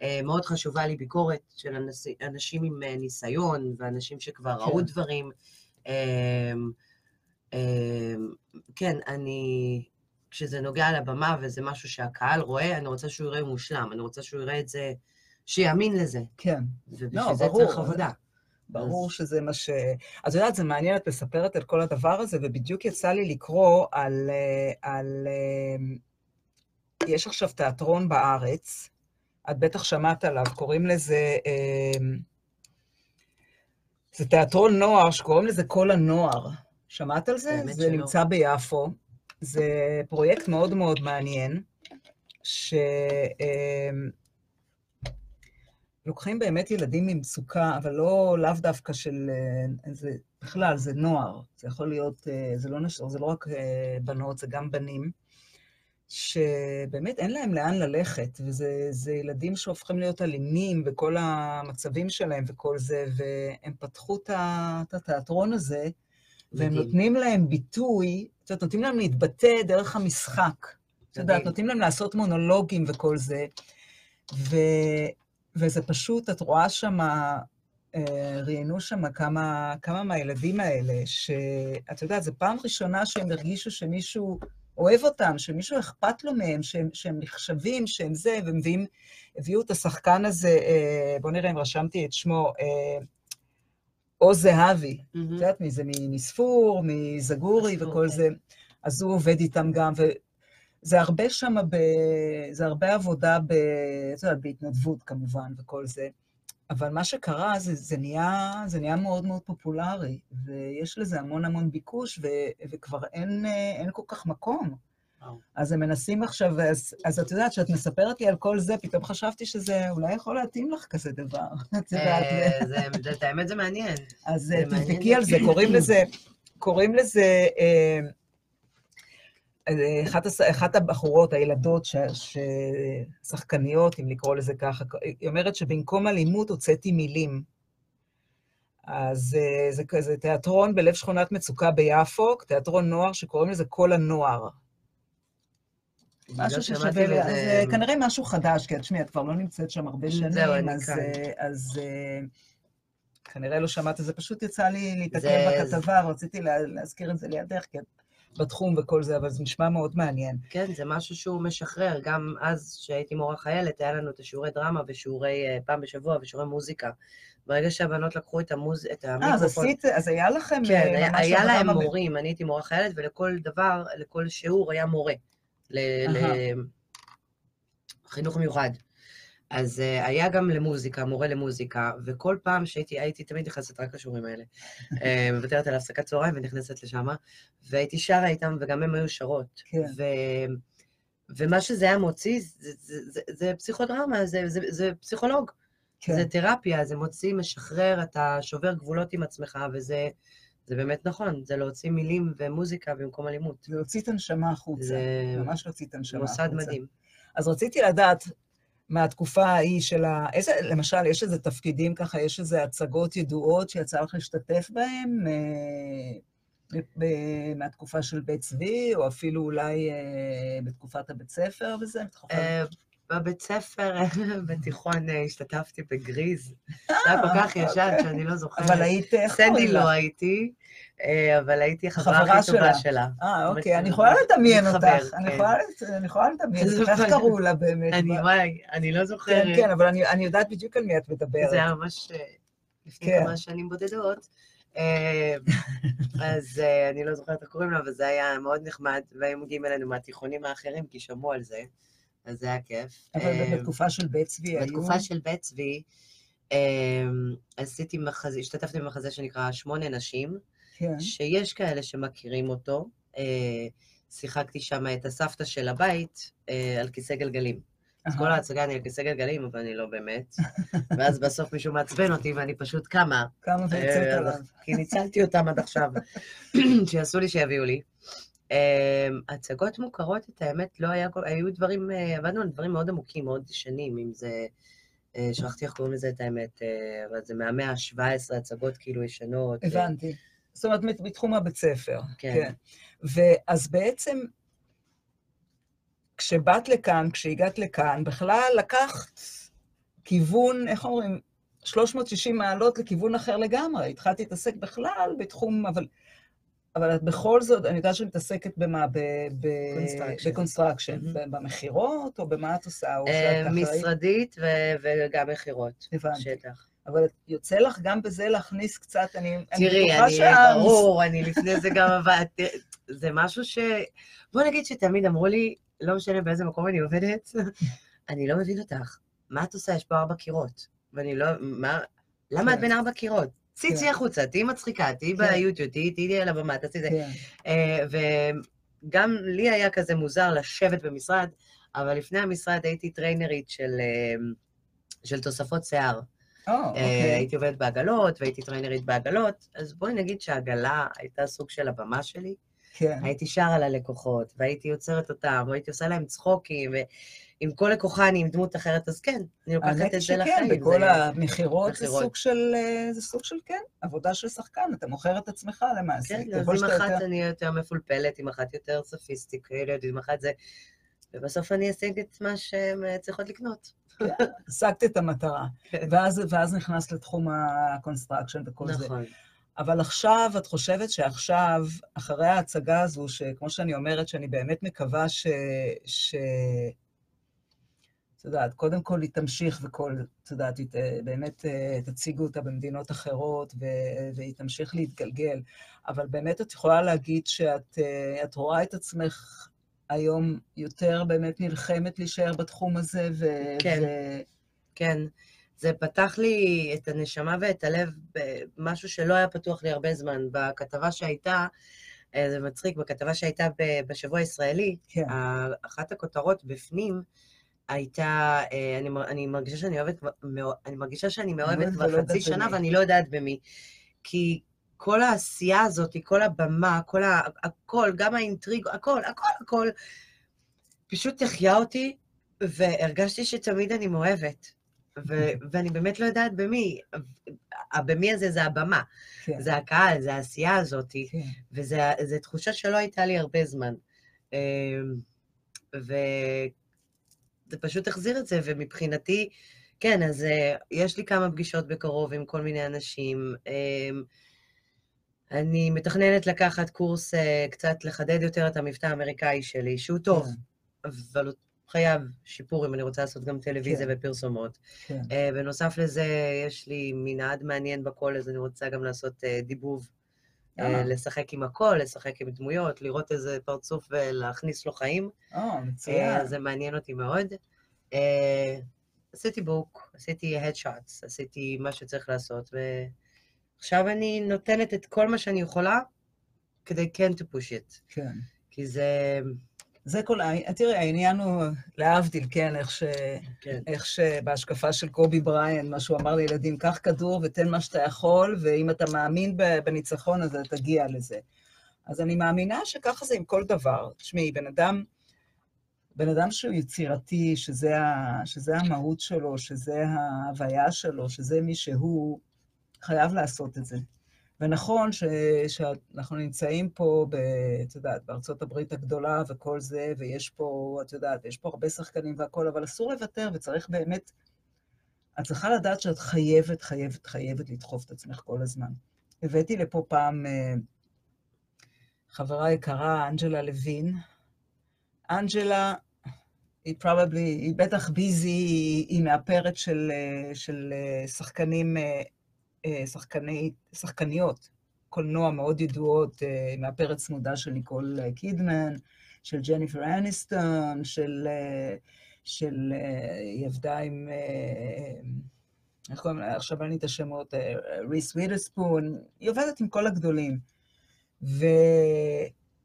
אה, מאוד חשובה לי ביקורת של אנשים עם ניסיון, ואנשים שכבר ראו כן. דברים. אה, כן, אני... כשזה נוגע לבמה וזה משהו שהקהל רואה, אני רוצה שהוא יראה מושלם, אני רוצה שהוא יראה את זה, שיאמין לזה, כן, ובשביל זה ברור. צריך עבודה. ברור אז- שזה מה ש... אז את יודעת, זה מעניין, את מספרת על כל הדבר הזה, ובדיוק יצא לי לקרוא על... אה, על אה, יש עכשיו תיאטרון בארץ, את בטח שמעת עליו, קוראים לזה... אה, זה תיאטרון נוער שקוראים לזה כל הנוער. שמעת על זה? זה שלא. נמצא ביפו. זה פרויקט מאוד מאוד מעניין, שלוקחים באמת ילדים ממצוקה, אבל לא לאו דווקא של... אה, זה, בכלל, זה נוער. זה יכול להיות, אה, זה לא, נש... זה לא רק אה, בנות, זה גם בנים, שבאמת אין להם לאן ללכת, וזה זה ילדים שהופכים להיות אלימים בכל המצבים שלהם וכל זה, והם פתחו את התיאטרון הזה, והם. נותנים להם ביטוי, את יודעת, נותנים להם להתבטא דרך המשחק. את יודעת. נותנים להם לעשות מונולוגים וכל זה, ו, וזה פשוט, את רואה שם, ראיינו שם כמה, כמה מהילדים האלה, שאת יודעת, זו פעם ראשונה שהם הרגישו שמישהו אוהב אותם, שמישהו אכפת לו מהם, שהם, שהם נחשבים, שהם זה, ומביאים, הביאו את השחקן הזה, אה, בואו נראה אם רשמתי את שמו, עוז זהבי. את. יודעת מי זה? מספור, מזגורי וכל כן. זה. אז הוא עובד איתם גם, וזה הרבה שם, ב... זה הרבה עבודה, ב... את יודעת, בהתנדבות כמובן וכל זה. אבל מה שקרה, זה, זה, נהיה, זה נהיה מאוד מאוד פופולרי, ויש לזה המון המון ביקוש, ו... וכבר אין, אה, אין כל כך מקום. אז הם מנסים עכשיו, אז, אז את יודעת, כשאת מספרת לי על כל זה, פתאום חשבתי שזה אולי יכול להתאים לך כזה דבר. את יודעת, אה, את האמת זה מעניין. אז אה, תבדקי על זה, קוראים לזה, קוראים לזה, אה, אחת, אחת הבחורות, הילדות, ש- ששחקניות, אם לקרוא לזה ככה, היא אומרת שבמקום אלימות הוצאתי מילים. אז זה כזה תיאטרון בלב שכונת מצוקה ביפו, תיאטרון נוער שקוראים לזה כל הנוער. משהו ששווה, ל- אז אה, כנראה משהו חדש, כי תשמעי, את כבר לא נמצאת שם הרבה שנים, אז. אה, אה, כנראה לא שמעת, זה פשוט יצא לי להתעכב בכתבה, רציתי לה- להזכיר את זה לידך, כי את בתחום וכל זה, אבל זה נשמע מאוד מעניין. כן, זה משהו שהוא משחרר. גם אז, כשהייתי מורה חיילת, היה לנו את השיעורי דרמה ושיעורי אה, פעם בשבוע ושיעורי מוזיקה. ברגע שהבנות לקחו את, המוז... את אה, אז המיקרופון... עשית, אז היה לכם כן, אה, היה, להם ב- מורים, אני הייתי מורה חיילת, ולכל דבר, לכל שיעור היה מורה. לחינוך מיוחד. אז uh, היה גם למוזיקה, מורה למוזיקה, וכל פעם שהייתי, הייתי תמיד נכנסת רק לשיעורים האלה. אה, מוותרת על הפסקת צהריים ונכנסת לשם, והייתי שרה איתם, וגם הם היו שרות. כן. ו... ומה שזה היה מוציא, זה, זה, זה, זה פסיכודרמה, זה, זה, זה פסיכולוג. כן. זה תרפיה, זה מוציא, משחרר, אתה שובר גבולות עם עצמך, וזה זה באמת נכון, זה להוציא מילים ומוזיקה במקום אלימות. זה להוציא את הנשמה החוצה. זה ממש להוציא את הנשמה החוצה. מוסד מדהים. אז רציתי לדעת מהתקופה ההיא של ה... איזה, למשל, יש איזה תפקידים ככה, יש איזה הצגות ידועות שיצא לך להשתתף בהן אה, ב- מהתקופה של בית צבי, או אפילו אולי אה, בתקופת הבית ספר וזה? אה, בבית ספר, בתיכון, אה, השתתפתי בגריז. זה היה כל כך ישן אוקיי. שאני לא זוכרת. אבל היית, סנדי לא? הייתי, אה, אבל הייתי החברה הכי טובה שלה. אה, אוקיי, אני אני יכולה לדמיין אותך. אני כן. יכולה לדמיין, זה איך קראו לה באמת? אני, וואי, אני לא זוכרת. כן, כן, אבל אני יודעת בדיוק על מי את מדברת. זה היה ממש אה, לפני כן. כמה שנים בודדות. אה, אז אה, אני לא זוכרת איך קוראים לה, אבל זה היה מאוד נחמד, והיו מגיעים אלינו מהתיכונים האחרים, כי שמעו על זה, אז זה היה כיף. אבל אה, בתקופה של בית צבי היו... בתקופה של בית צבי, אה, עשיתי מחזה, השתתפתי במחזה שנקרא שמונה נשים, כן. שיש כאלה שמכירים אותו. אה, שיחקתי שם את הסבתא של הבית על כיסא גלגלים. אז כל. ההצגה אני על כיסא גלגלים, אבל אני לא באמת. ואז בסוף מישהו מעצבן אותי ואני פשוט קמה. כמה ויצאת אה, עליו. כי ניצלתי אותם עד עכשיו, שיעשו לי שיביאו לי. אה, הצגות מוכרות, את האמת, לא היה, היו דברים, אה, עבדנו על דברים מאוד עמוקים, מאוד ישנים, אם זה, אה, שכחתי איך קוראים לזה את האמת, אה, אבל זה מהמאה ה-17, הצגות כאילו ישנות. הבנתי. זאת אומרת, מת- בתחום הבית ספר. כן. ואז בעצם, כשבאת לכאן, כשהגעת לכאן, בכלל לקחת כיוון, איך אומרים, 360 מעלות לכיוון אחר לגמרי. התחלת להתעסק בכלל בתחום, אבל... אבל את בכל זאת, אני יודעת שאת מתעסקת במה? ב construction. Mhm. ב- במכירות, או במה את עושה? אה? משרדית וגם מכירות. הבנתי. אבל יוצא לך גם בזה להכניס קצת, אני, תראי, אני, ברור, אני לפני זה גם עבדתי, זה משהו ש... בוא נגיד שתמיד אמרו לי, לא משנה באיזה מקום אני עובדת, אני לא מבין אותך. מה את עושה? יש פה ארבע קירות. ואני לא, מה, למה את כן. בין ארבע קירות? צאי כן. החוצה, תהיי מצחיקה, תהיי כן. ביוטיוב, תהיי על הבמה, תעשי זה. כן. אה, וגם לי היה כזה מוזר לשבת במשרד, אבל לפני המשרד הייתי טריינרית של, אה, של תוספות שיער. או, אה, אוקיי. הייתי עובדת בעגלות, והייתי טריינרית בעגלות, אז בואי נגיד שהעגלה הייתה סוג של הבמה שלי. כן. הייתי שרה ללקוחות, והייתי יוצרת אותם, והייתי עושה להם צחוקים, ועם כל לקוחה אני עם דמות אחרת, אז כן, אני לוקחת האמת את זה שכן, לחיים. בכל זה- המכירות זה. סוג של, אה, זה סוג של, כן, עבודה של שחקן, אתה מוכר את עצמך למעשה. כן, אז עם אחת יותר- אני יותר מפולפלת, עם אחת יותר סופיסטיקלית, עם אחת זה... ובסוף אני אשיג את מה שהן אה, צריכות לקנות. השגת את המטרה. כן. ואז, ואז נכנסת לתחום ה construction וכל זה. נכון. אבל עכשיו, את חושבת שעכשיו, אחרי ההצגה הזו, שכמו שאני אומרת, שאני באמת מקווה ש... ש... את יודעת, קודם כל היא תמשיך וכל, את יודעת, היא באמת אה, תציגו אותה במדינות אחרות. והיא תמשיך להתגלגל. אבל באמת את יכולה להגיד שאת אה, רואה את עצמך היום יותר באמת נלחמת להישאר בתחום הזה, ו... כן. ו... כן, זה פתח לי את הנשמה ואת הלב במשהו שלא היה פתוח לי הרבה זמן. בכתבה שהייתה, אה, זה מצחיק, בכתבה שהייתה בשבוע הישראלי, כן. אחת הכותרות בפנים הייתה, אה, אני, אני מרגישה שאני אוהבת, אני מרגישה שאני מאוהבת כבר חצי שנה. ואני לא יודעת במי. כי כל העשייה הזאת, כל הבמה, כל ה... הכל, גם האינטריג, הכל, הכל, הכל, פשוט החיה אותי, והרגשתי שתמיד אני מאוהבת. ו- ואני באמת לא יודעת במי. הבמי הזה זה הבמה, כן, זה הקהל, זה העשייה הזאת, כן. וזו תחושה שלא הייתה לי הרבה זמן. אמ, וזה פשוט החזיר את זה, ומבחינתי, כן, אז אה, יש לי כמה פגישות בקרוב עם כל מיני אנשים. אמ, אני מתכננת לקחת קורס אה, קצת לחדד יותר את המבטא האמריקאי שלי, שהוא טוב, אבל הוא חייב שיפור אם אני רוצה לעשות גם טלוויזיה כן. ופרסומות. כן. אה, בנוסף לזה, יש לי מנעד מעניין בקול, אז אני רוצה גם לעשות אה, דיבוב. אה, אה. לשחק עם הקול, לשחק עם דמויות, לראות איזה פרצוף ולהכניס לו חיים. אה, מצוין. זה מעניין אותי מאוד. אה, עשיתי בוק, עשיתי הדשוטס, עשיתי מה שצריך לעשות, ועכשיו אני נותנת את כל מה שאני יכולה כדי כן to push it. כן. כי זה... זה כל ה... תראי, העניין הוא, להבדיל, כן, איך ש... כן. איך שבהשקפה של קובי בריין, מה שהוא אמר לילדים, קח כדור ותן מה שאתה יכול, ואם אתה מאמין בניצחון, אז אתה תגיע לזה. אז אני מאמינה שככה זה עם כל דבר. תשמעי, בן אדם, בן אדם שהוא יצירתי, שזה, ה, שזה המהות שלו, שזה ההוויה שלו, שזה מי שהוא, חייב לעשות את זה. ונכון ש, שאנחנו נמצאים פה, ב, את יודעת, בארצות הברית הגדולה וכל זה, ויש פה, את יודעת, יש פה הרבה שחקנים והכול, אבל אסור לוותר, וצריך באמת... את צריכה לדעת שאת חייבת, חייבת, חייבת לדחוף את עצמך כל הזמן. הבאתי לפה פעם אה, חברה יקרה, אנג'לה לוין. אנג'לה, היא probably, היא בטח ביזי, היא, היא מאפרת של, אה, של אה, שחקנים, שחקני, שחקניות, קולנוע מאוד ידועות, אה, מאפרת צמודה של ניקול אה, קידמן, של ג'ניפר אניסטון, של, אה, של, אה, היא עבדה עם, אה, איך קוראים לה? עכשיו אין לי את השמות, אה, ריס ווידרספון, היא עובדת עם כל הגדולים.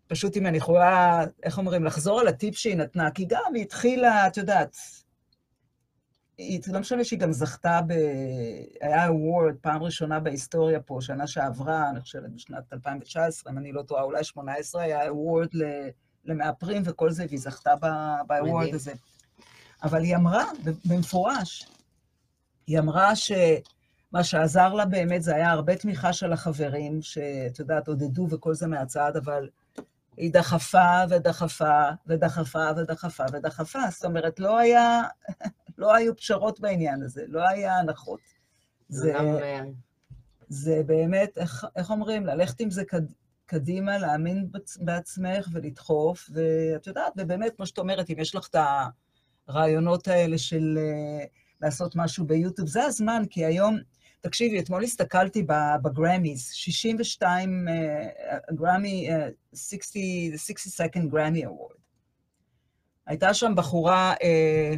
ופשוט אם אני יכולה, איך אומרים, לחזור על הטיפ שהיא נתנה, כי גם היא התחילה, את יודעת, לא משנה שהיא גם זכתה ב... היה award פעם ראשונה בהיסטוריה פה, שנה שעברה, אני חושבת בשנת 2019, אם אני לא טועה, אולי 18, היה award ל- למאפרים וכל זה, והיא זכתה ב-award. הזה. אבל היא אמרה במפורש, היא אמרה שמה שעזר לה באמת זה היה הרבה תמיכה של החברים, שאת יודעת, עודדו וכל זה מהצד, אבל היא דחפה ודחפה ודחפה ודחפה ודחפה. זאת אומרת, לא היה, לא היו פשרות בעניין הזה, לא היה הנחות. זה, אה, זה באמת, איך, איך אומרים, ללכת עם זה קד, קדימה, להאמין בצ- בעצמך ולדחוף, ואת יודעת, ובאמת, כמו שאת אומרת, אם יש לך את הרעיונות האלה של אה, לעשות משהו ביוטיוב, זה הזמן, כי היום, תקשיבי, אתמול הסתכלתי ב- בגרמיז, 62, אה, גרמי, אה, 60, the 60 second Grammy Award. הייתה שם בחורה, אה,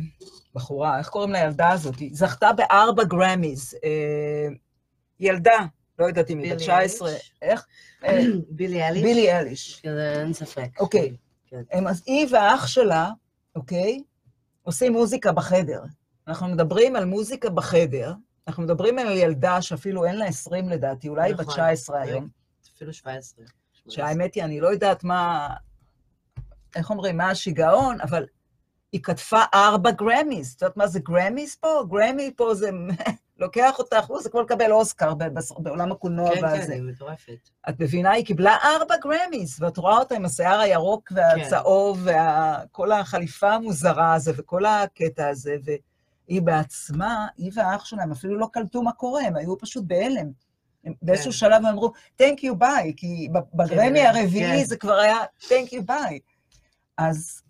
בחורה, איך קוראים לילדה הזאת? היא זכתה בארבע גרמיז. אה, ילדה, לא יודעת אם היא בת בילי 19, אליש? איך? אה, בילי אליש? בילי אליש. כן, אין ספק. אוקיי. כן. אז היא והאח שלה, אוקיי, עושים מוזיקה בחדר. אנחנו מדברים על מוזיקה בחדר, אנחנו מדברים על ילדה שאפילו אין לה 20 לדעתי, אולי היא בת נכון. 19 היום, אפילו 17. שהאמת היא, אני לא יודעת מה, איך אומרים, מה השיגעון, אבל היא כתבה ארבע גרמיז. את יודעת מה זה גרמיז פה? גרמי פה זה לוקח אותך, זה כמו לקבל אוסקר בעולם הקולנוע כן, והזה. כן, היא מטורפת. את מבינה? היא קיבלה ארבע גרמיז, ואת רואה אותה עם השיער הירוק והצהוב, וכל החליפה המוזרה הזה, וכל הקטע הזה, והיא בעצמה, היא והאח שלהם אפילו לא קלטו מה קורה, הם היו פשוט בהלם. הם באיזשהו שלב הם אמרו, Thank you, bye, כי ב- בגרמי כן, הרביעי כן. זה כבר היה Thank you, bye. אז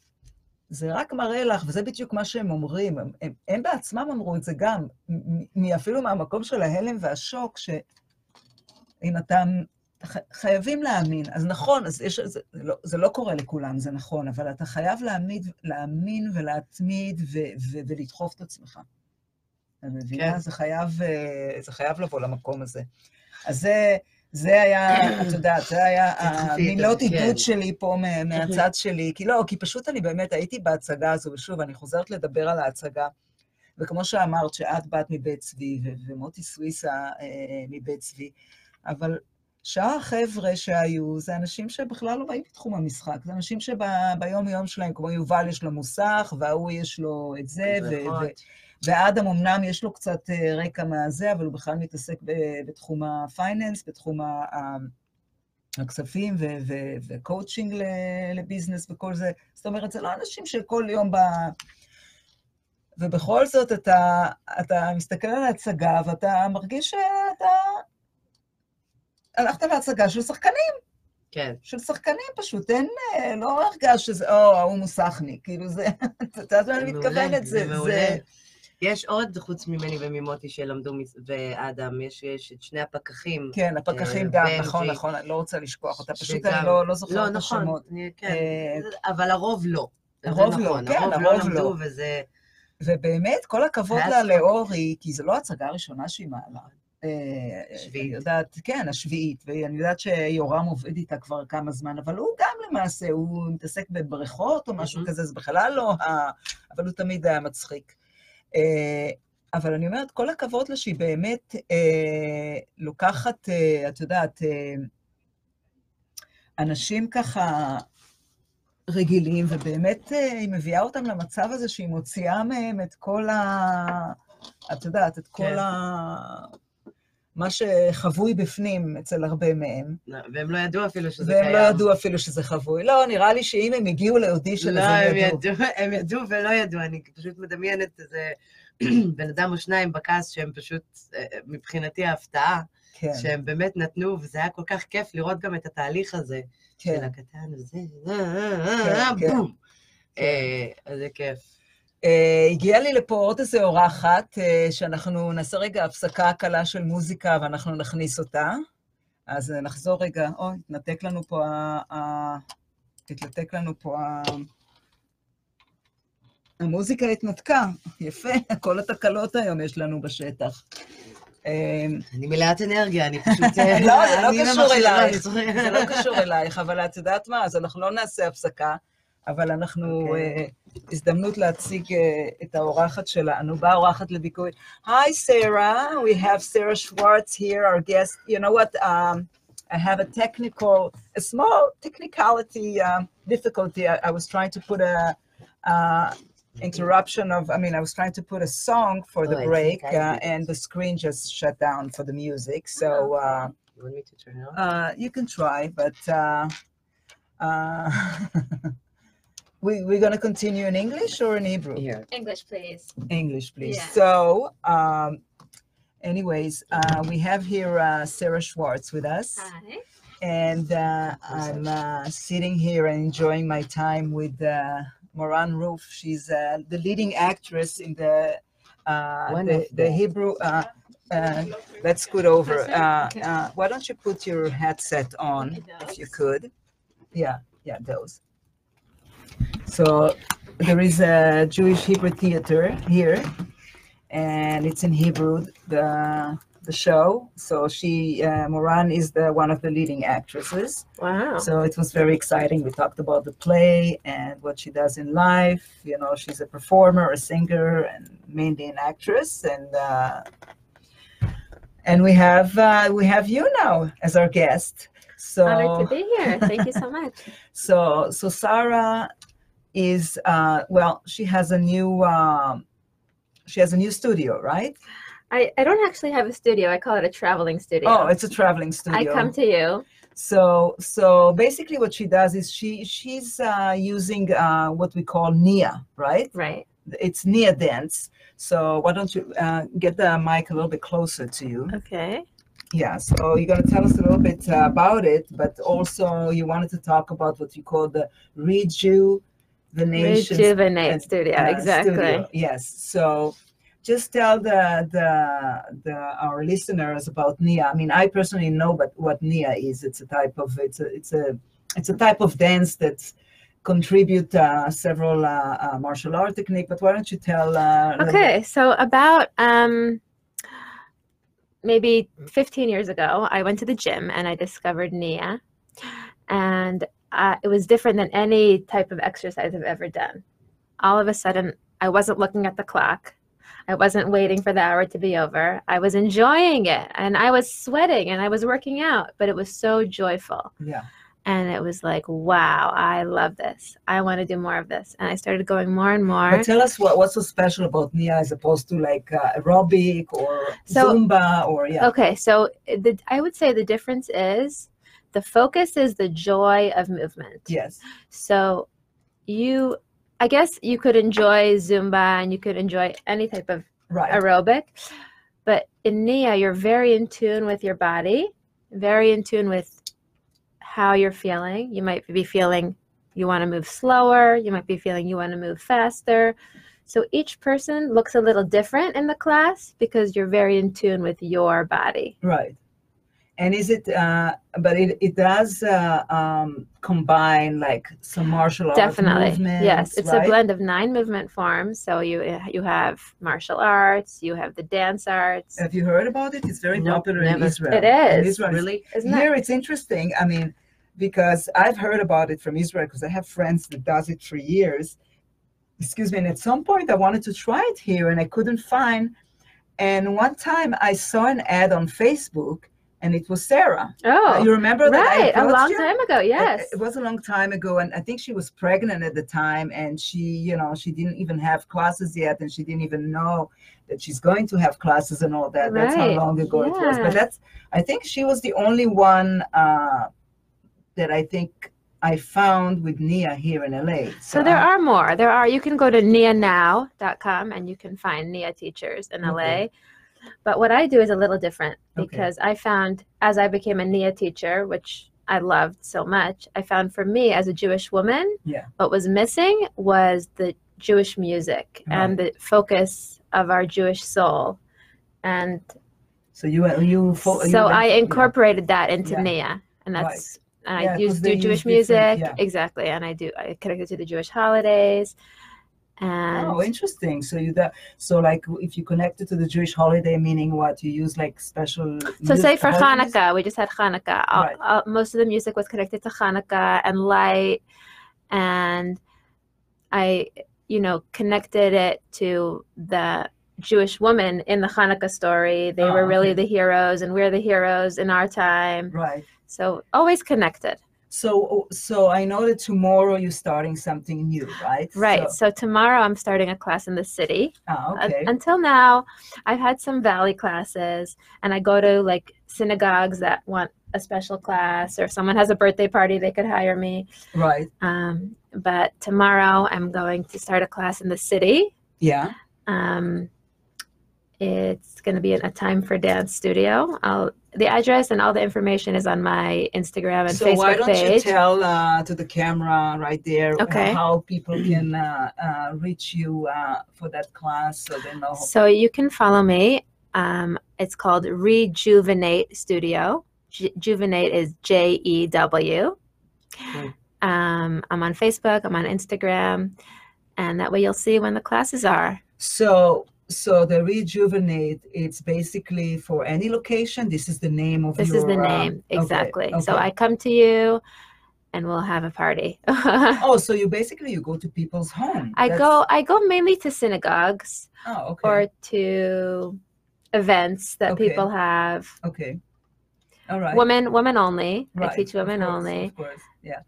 זה רק מראה לך, וזה בדיוק מה שהם אומרים, הם, הם, הם בעצמם אמרו את זה גם, מ- אפילו מהמקום של ההלם והשוק, ש... אם אתה... חייבים להאמין. אז נכון, אז יש, זה, זה, לא, זה לא קורה לכולם, זה נכון, אבל אתה חייב להעמיד, להאמין ולהתמיד ו, ו, ולדחוף את עצמך. אתה מבינה? כן. זה חייב, אה, זה חייב לבוא למקום הזה. אז זה, זה היה, את יודעת, זה היה המילות כן. עידוד שלי פה מה- מהצד שלי. כי לא, כי פשוט אני באמת הייתי בהצגה הזו, ושוב, אני חוזרת לדבר על ההצגה. וכמו שאמרת, שאת באת מבית צבי, ומוטי סוויסה אה, מבית צבי, אבל שאר החבר'ה שהיו, זה אנשים שבכלל לא באים מתחום המשחק, זה אנשים שביום-יום שלהם, כמו יובל יש לו מוסך, וההוא יש לו את זה. ו- ואדם אמנם יש לו קצת אה, רקע מהזה, אבל הוא בכלל מתעסק בתחום ה finance, בתחום הכספים ו coaching ל business וכל זה. זאת אומרת, זה לא אנשים שכל יום ב... ובכל זאת, אתה, אתה מסתכל על ההצגה ואתה מרגיש שאתה... הלכת להצגה של שחקנים, כן. של שחקנים פשוט, אין, אה, לא הרגש שזה, או, ההוא מוסכניק, כאילו זה, את יודעת מה אני מתכוונת? זה זה, מעולה. זה, יש עוד, חוץ ממני וממוטי שלמדו, ואדם, יש, יש את שני הפקחים. כן, הפקחים אה, גם, נכון, נכון, אני לא רוצה לשכוח אותה, פשוט אני לא, לא זוכרת לא, את נכון, השמות. כן, אה, אבל הרוב לא. הרוב לא, נכון, כן, הרוב הרוב לא לא. וזה... ובאמת, כל הכבוד לה. לאורי, כי זו לא ההצגה הראשונה שהיא מעלה. אה, שביעית. אני יודעת, כן, השביעית, ואני יודעת שיורם עובד איתה כבר כמה זמן, אבל הוא גם למעשה, הוא מתעסק בבריכות או משהו. כזה, זה בכלל לא ה... אבל הוא תמיד היה מצחיק. אה, אבל אני אומרת, כל הכבוד לה שהיא באמת אה, לוקחת, אה, את יודעת, אה, אנשים ככה רגילים, ובאמת אה, היא מביאה אותם למצב הזה שהיא מוציאה מהם את כל ה... את יודעת, את כל כן. ה... מה שחבוי בפנים אצל הרבה מהם, והם לא ידעו אפילו שזה קיים. והם לא ידעו אפילו שזה חבוי. לא, נראה לי שאם הם הגיעו לאודישן, לא, אז הם הם ידעו. ידעו, הם ידעו ולא ידעו, אני פשוט מדמיינת איזה בן אדם או שניים בכעס שהם פשוט, אה, מבחינתי ההפתעה, כן, שהם באמת נתנו, וזה היה כל כך כיף לראות גם את התהליך הזה, של כן. הקטן הזה, אה, אה, אה, כן. בום. אה, אז זה כיף. אה, הגיעה לי לפה עוד איזו אורחת, אה, שאנחנו נעשה רגע הפסקה קלה של מוזיקה ואנחנו נכניס אותה. אז אה, נחזור רגע, אוי, התנתק לנו פה ה... התנתק לנו פה ה... המוזיקה התנתקה, יפה, כל התקלות היום יש לנו בשטח. אה, אני מלאת אנרגיה, אני פשוט... לא, זה לא קשור אלייך, צוחקת. זה לא קשור אלייך, אבל את יודעת מה, אז אנחנו לא נעשה הפסקה, אבל אנחנו, אוקיי. אה, הזדמנות להציג אה, את האורחת שלנו. באה אורחת לביקור. Hi, Sarah. We have Sarah Schwartz here, our guest. You know what? Um, I have a technical, a small technicality um, difficulty. I, I was trying to put a, uh, interruption of, I mean, I was trying to put a song for the Oh, I break, think I uh, did. and the screen just shut down for the music. So, uh, You want me to turn it on? uh, you can try, but uh, uh, we, we're going to continue in English or in Hebrew? Here. English, please. English, please. Yeah. So, um, anyways, uh, we have here uh, Sarah Schwartz with us, Hi. and uh, I'm uh, sitting here and enjoying my time with uh, Moran Roof. She's uh, the leading actress in the uh, the, the Hebrew. Uh, uh, let's scoot over. Uh, uh, why don't you put your headset on, if you could? Yeah, yeah, those. So there is a Jewish Hebrew theater here, and it's in Hebrew. The the show. So she, uh, Moran, is the one of the leading actresses. Wow. So it was very exciting. We talked about the play and what she does in life. You know, she's a performer, a singer, and mainly an actress. And uh, and we have uh, we have you now as our guest. So Honored to be here. Thank you so much. so so Sarah is uh, well. She has a new um, she has a new studio, right? I, I don't actually have a studio. I call it a traveling studio. Oh, it's a traveling studio. I come to you. So so basically, what she does is she she's uh, using uh, what we call Nia, right? Right. It's Nia dance. So why don't you uh, get the mic a little bit closer to you? Okay. Yeah. So you're gonna tell us a little bit uh, about it, but also you wanted to talk about what you call the rejuvenation Rejuvenate and, studio. uh, exactly. studio. Yes. So just tell the, the the our listeners about Nia. I mean, I personally know but what Nia is. It's a type of it's a it's a it's a type of dance that contribute uh, several uh, uh, martial art technique. But why don't you tell? Uh, Okay. So about um maybe 15 years ago, I went to the gym and I discovered Nia. And uh, it was different than any type of exercise I've ever done. All of a sudden, I wasn't looking at the clock. I wasn't waiting for the hour to be over. I was enjoying it and I was sweating and I was working out, but it was so joyful. Yeah. And it was like, wow, I love this. I want to do more of this. And I started going more and more. But tell us what, what's so special about Nia as opposed to like uh, aerobic or So- Zumba or yeah. Okay, so the, I would say the difference is the focus is the joy of movement. Yes. So you, I guess you could enjoy Zumba and you could enjoy any type of Right. aerobic, but in Nia, you're very in tune with your body, very in tune with how you're feeling. You might be feeling you want to move slower, you might be feeling you want to move faster. So each person looks a little different in the class because you're very in tune with your body. Right. And is it, uh, but it, it does uh, um, combine like some martial arts Definitely, yes. It's right? a blend of nine movement forms. So you you have martial arts, you have the dance arts. Have you heard about it? It's very Nope, popular in never. Israel. It In. Israel, Really? Isn't Here it's interesting. I mean, because I've heard about it from Israel because I have friends that does it for years. Excuse me. And at some point I wanted to try it here and I couldn't find. And one time I saw an ad on Facebook and it was Sarah. oh you remember that? Right a long you? time ago? Yes. It was a long time ago, and I think she was pregnant at the time, and she, you know, she didn't even have classes yet, and she didn't even know that she's going to have classes and all that. Right. That's how long ago it was. But that's, I think she was the only one uh, that I think I found with Nia here in LA. So there I- are more. There are. You can go to nianow.com and you can find Nia teachers in LA. Okay. But what I do is a little different Okay. because I found as I became a Nia teacher, which I loved so much, I found for me as a Jewish woman, Yeah. what was missing was the Jewish music and the focus of our Jewish soul. And So you, uh, you, fo- you so went- I yeah. incorporated that into Yeah. Nia, and Right. that's and I Yeah, use do Jewish music yeah. exactly, and I do I connect it to the Jewish holidays, Oh, and Oh, interesting. So you that so like if you connect it to the Jewish holiday, meaning what you use like special. so say for holiday music? Hanukkah, we just had Hanukkah. All- Right. all- most of the music was connected to Hanukkah and light, and I you know connected it to the Jewish woman in the Hanukkah story. They Oh, were really okay. the heroes, and we're the heroes in our time. Right. So always connected. So, so I know that tomorrow you're starting something new, right? Right. So, So, tomorrow I'm starting a class in the city. Un- okay. until now, I've had some valley classes, and I go to like synagogues that want a special class, or if someone has a birthday party, they could hire me. right. Um, but tomorrow I'm going to start a class in the city. Yeah. Um, it's going to be in a time for dance studio. I'll, the address and all the information is on my Instagram and so Facebook why don't page. you tell uh, to the camera right there uh, Okay. how people can uh, uh, reach you uh, for that class so they know. So you can follow me. Um, it's called Rejuvenate Studio. Ju- Juvenate is J E W. Great. Um, I'm on Facebook. I'm on Instagram, and that way you'll see when the classes are. So, so the rejuvenate, it's basically for any location. This is the name of This your. is the uh, name okay, exactly. So okay. I come to you, and we'll have a party. Oh, so you basically you go to people's home. I That's- go. I go mainly to synagogues Oh, okay. or to events that Okay. people have. okay. All right. Women, women only. I Right, teach of women course, only. Of course, yeah.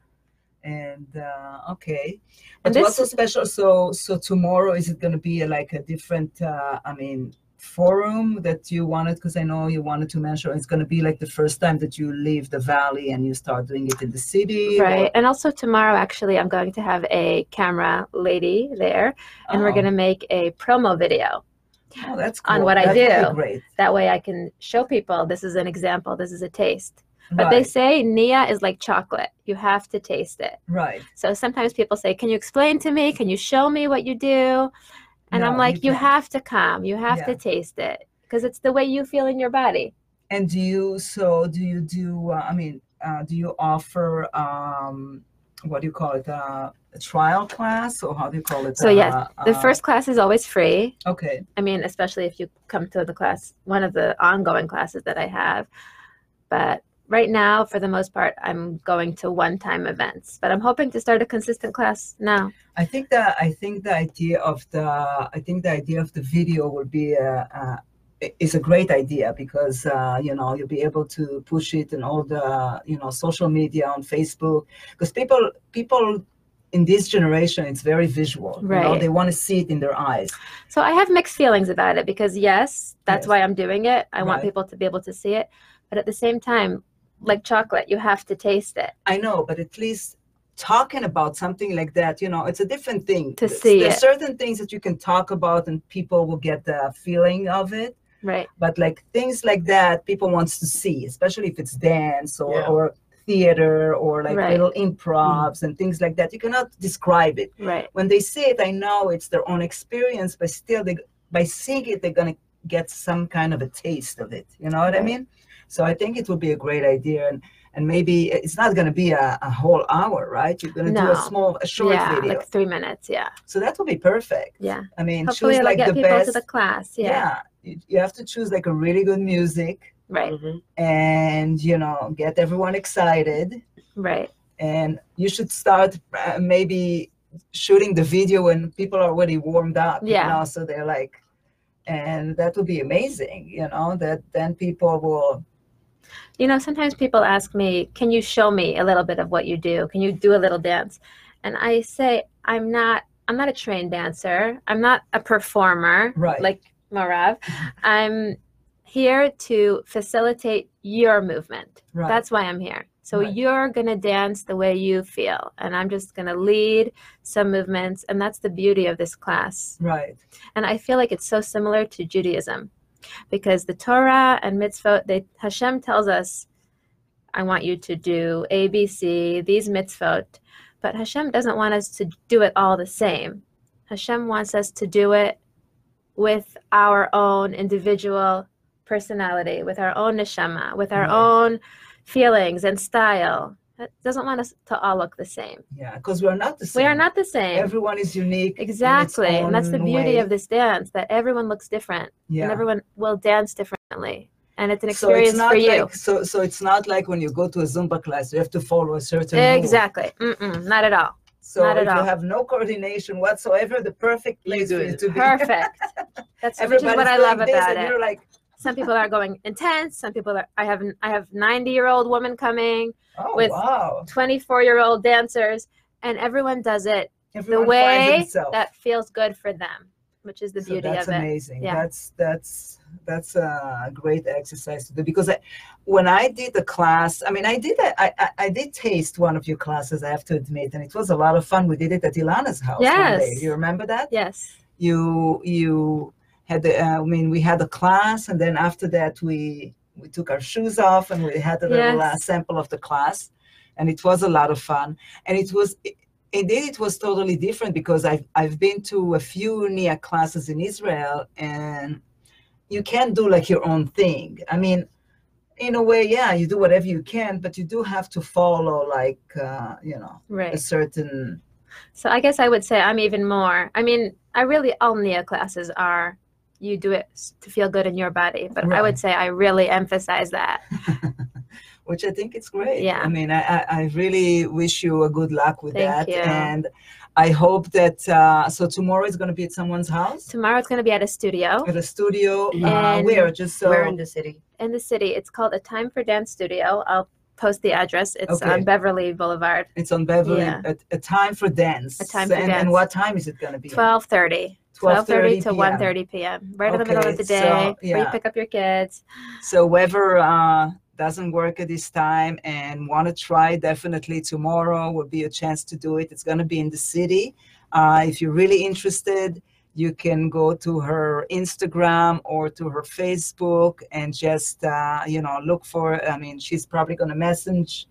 And uh, okay, And but what's so special? So, so tomorrow is it going to be like a different? Uh, I mean, forum that you wanted? Because I know you wanted to mention it's going to be like the first time that you leave the valley and you start doing it in the city, or- Right. And also tomorrow, actually, I'm going to have a camera lady there, and we're Oh, going to make a promo video. Oh, that's on cool. what I That would be do. Great. That way I can show people this is an example, this is a taste. But they say Nia is like chocolate. You have to taste it. Right. So sometimes people say, Can you explain to me? Can you show me what you do? And No, I'm like, you You have to come. You have to taste it because it's the way you feel in your body. And do you? So do you do? Uh, I mean, uh, do you offer? Um, what do you call it? Uh, a trial class, or how do you call it? So, yes, Uh, The uh, first class is always free. Okay. I mean, especially if you come to the class, one of the ongoing classes that I have. But right now, for the most part, I'm going to one-time events, but I'm hoping to start a consistent class now. I think that I think the idea of the I think the idea of the video will be a, a is a great idea because uh, you know you'll be able to push it in all the you know social media on Facebook because people people in this generation it's very visual. You know, Right. they want to see it in their eyes. So I have mixed feelings about it because yes, that's Yes. why I'm doing it. I want people to be able to see it, but at the same time, like chocolate, you have to taste it. I know, but at least talking about something like that, you know, it's a different thing. To There's- see There's it. certain things that you can talk about and people will get the feeling of it. Right. but like things like that people wants to see especially if it's dance or, Yeah. or theater or like Right. little improvs and things like that you cannot describe it Right. when they see it i know it's their own experience but still they by seeing it they're going to get some kind of a taste of it you know what i mean so i think it would be a great idea and and maybe it's not going to be a, a whole hour right you're going to do a small a short yeah, video like three minutes. Yeah. so that will be perfect Yeah. i mean Hopefully, choose it'll like get the people best to the class. yeah, Yeah. You, you have to choose like a really good music Right. Mhm. and you know get everyone excited Right. and you should start uh, maybe shooting the video when people are already warmed up Yeah. you know so they're like and that would be amazing you know that then people will You know, sometimes people ask me, "Can you show me a little bit of what you do? Can you do a little dance?" And I say, "I'm not. I'm not a trained dancer. I'm not a performer Right. like Marav. I'm here to facilitate your movement. right That's why I'm here. So Right. you're going to dance the way you feel, and I'm just going to lead some movements, and that's the beauty of this class. right And I feel like it's so similar to Judaism because the Torah and mitzvot, they, Hashem tells us, I want you to do A, B, C, these mitzvot. But Hashem doesn't want us to do it all the same. Hashem wants us to do it with our own individual personality, with our own neshama, with our Right. own feelings and style. It doesn't want us to all look the same. yeah because we're not the same We are not the same. everyone is unique Exactly. And that's the beauty way. of this dance that everyone looks different yeah and everyone will dance differently. And it's an so it's experience not for you. like so so it's not like when you go to a zumba class you have to follow a certain move. Exactly. Mm-mm, not at all. so not if at you all. have no coordination whatsoever the perfect place do for you to be Perfect. That's which is what I love about it. You're like, Some people are going intense. Some people are. I have. I have ninety year old woman coming, oh With wow, twenty four year old dancers, and everyone does it everyone the way that feels good for them, which is the So beauty of it. amazing. Yeah. That's that's that's a great exercise to do because I, when I did the class, I mean, I did a, I, I I did taste one of your classes. I have to admit, and it was a lot of fun. We did it at Ilana's house. Yes. You remember that? Yes. You you had the. Uh, I mean, we had a class, and then after that, we we took our shoes off and we had a little uh, sample of the class, and it was a lot of fun. And it was. Indeed, it was totally different because I've I've been to a few Nia classes in Israel, and you can't do like your own thing. I mean, in a way, yeah, you do whatever you can, but you do have to follow like uh, you know right. a certain. So I guess I would say I'm even more. I mean, I really all Nia classes are you do it to feel good in your body, but I would say I really emphasize that. which I think it's great. Yeah. I mean, I, I, I really wish you a good luck with Thank that. you. And I hope that, uh, so tomorrow is going to be at someone's house, Tomorrow it's going to be at a studio at a studio. Uh, And where? Just so. We're in the city. in the city. It's called a Time for Dance Studio. I'll post the address. It's Okay. on Beverly Boulevard, it's on Beverly. Yeah. A, a time for dance. A time for and, dance. And what time is it going to be? 12:30. 12:30 to 1:30 p.m. Right in the middle of Okay, the so, day, where you pick up your kids. So whoever uh, doesn't work at this time and want to try, definitely tomorrow will be a chance to do it. It's going to be in the city. Uh, if you're really interested, you can go to her Instagram or to her Facebook and just uh, you know look for. I mean, she's probably going to message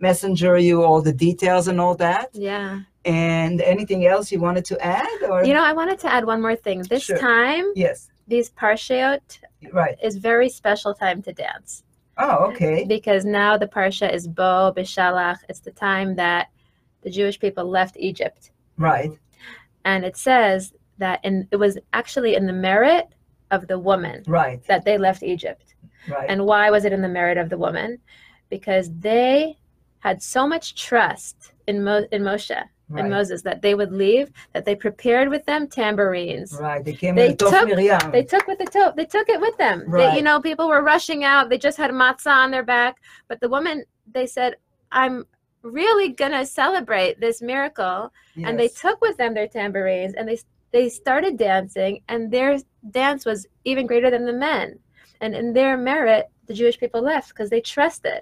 messenger you all the details and all that. Yeah. And anything else you wanted to add? Or You know, I wanted to add one more thing. This Sure. time, yes, these parshiot right. is very special time to dance. Oh, okay. because now the parsha is Bo Bishalach. It's the time that the Jewish people left Egypt, Right. and it says that in it was actually in the merit of the woman Right. that they left Egypt. Right. And why was it in the merit of the woman? because they had so much trust in, Mo- in Moshe right. and Moses that they would leave, that they prepared with them tambourines. Right, they came they took, They took with the to- they took it with them. Right. They, you know, people were rushing out. They just had matzah on their back, but the woman they said, "I'm really gonna celebrate this miracle," yes. and they took with them their tambourines and they they started dancing, and their dance was even greater than the men, and in their merit, the Jewish people left because they trusted.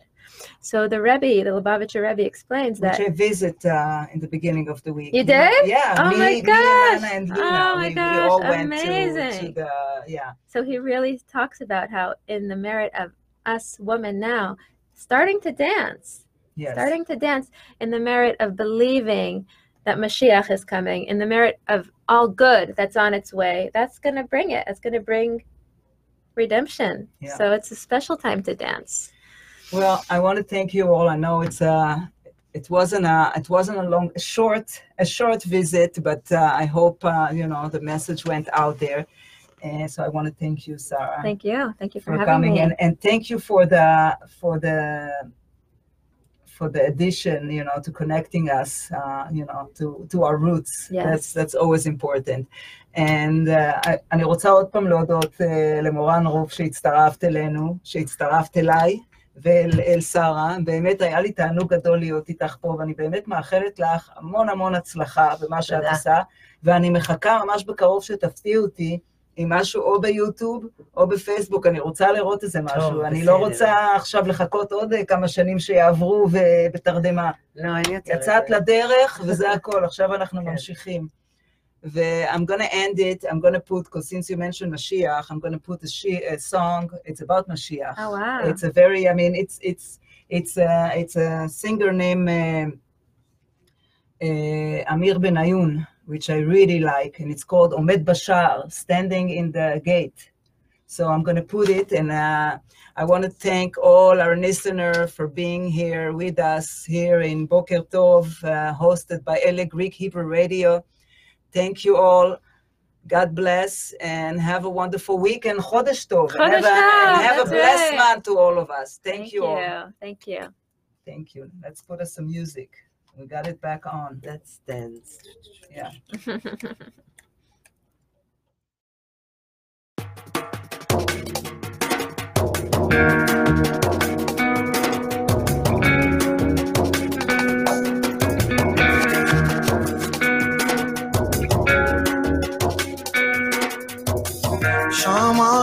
So the Rebbe, the Lubavitcher Rebbe, explains Which that I visit uh, in the beginning of the week. You did? Yeah. Oh me, my me and gosh. Anna and Luna. Oh my we, gosh, we went to, to amazing. the yeah. So he really talks about how, in the merit of us women now, starting to dance, Yes. starting to dance in the merit of believing that Mashiach is coming, in the merit of all good that's on its way, that's going to bring it. It's going to bring redemption. Yeah. So it's a special time to dance. Well, I want to thank you all. I know it's a, it wasn't a, it wasn't a long, a short, a short visit, but uh, I hope uh, you know the message went out there. And so I want to thank you, Sarah, Thank you. Thank you for, for having coming me. and and thank you for the for the for the addition, you know, to connecting us, uh, you know, to to our roots. Yes. That's that's always important. And uh, I- אני רוצה עוד פעם להודות uh, למורן רוב שהצטרפת אלינו, שהצטרפת אליי ואל אל שרה. באמת היה לי תענוג גדול להיות איתך פה, ואני באמת מאחלת לך המון המון הצלחה במה שאת תודה. עושה, ואני מחכה ממש בקרוב שתפתיעי אותי עם משהו או ביוטיוב או בפייסבוק, אני רוצה לראות איזה משהו. אני לא בסדר. רוצה עכשיו לחכות עוד כמה שנים שיעברו ובתרדמה. לא, אין יותר. יצאת. לדרך וזה הכל, עכשיו אנחנו כן. I'm going to end it. I'm going to put, because since you mentioned Mashiach, I'm going to put a, she, a song. It's about Mashiach. Oh, wow. It's a very, I mean, it's, it's, it's a, it's a singer named uh, uh, Amir Benayoun, which I really like, and it's called Omed Bashar, Standing in the Gate. So I'm going to put it, and uh, I want to thank all our listeners for being here with us here in Boker Tov, uh, hosted by Ele Greek Hebrew Radio. Thank you all. God bless and have a wonderful week and Chodesh Tov. and have, a, and have a blessed right. month to all of us. Thank, you all. Thank you. Thank you. Let's put us some music. We got it back on. Let's dance. Yeah.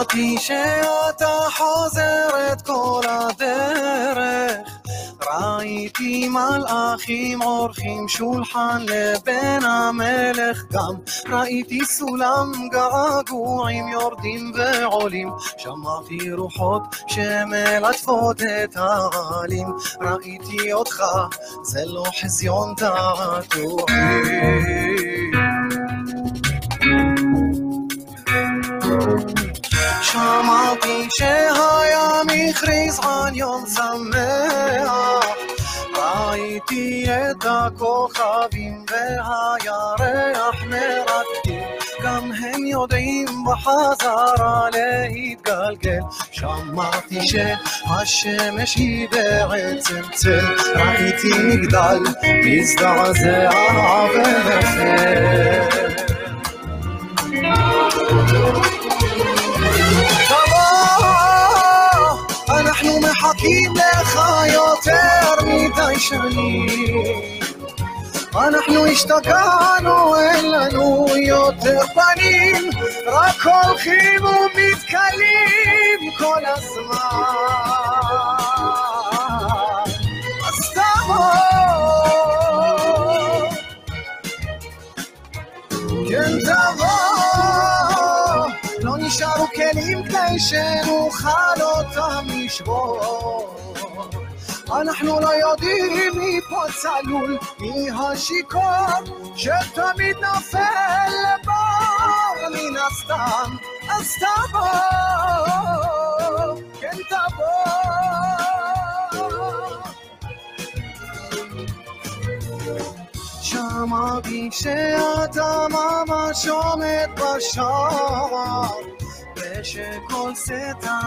שמעתי שאתה חוזרת כל הדרך. ראיתי מלאכים עורכים שולחן לבן המלך. גם ראיתי סולם געגועים יורדים ועולים. שמעתי רוחות שמלטפות את העלים. ראיתי אותך זה לא חזיון תעתועים שמעתי שהים הכריז על יום שמח. ראיתי את הכוכבים והירח מרקדים גם הם יודעים בחזרה להתגלגל. שמעתי שהשמש היא בעצם צל. ראיתי מגדל מזדעזע ונופל אנחנו מחכים לך יותר מדי שנים. אנחנו השתגענו, אין לנו יותר פנים, רק הולכים ומתכלים כל הזמן. שנוכל אותם לשבור. אנחנו לא יודעים מי פה צלול, מי השיכור שתמיד נופל לבור מן הסתם. אז תבוא, כן תבוא. שמעתי שאתה ממש עומד בשער ושכל סטה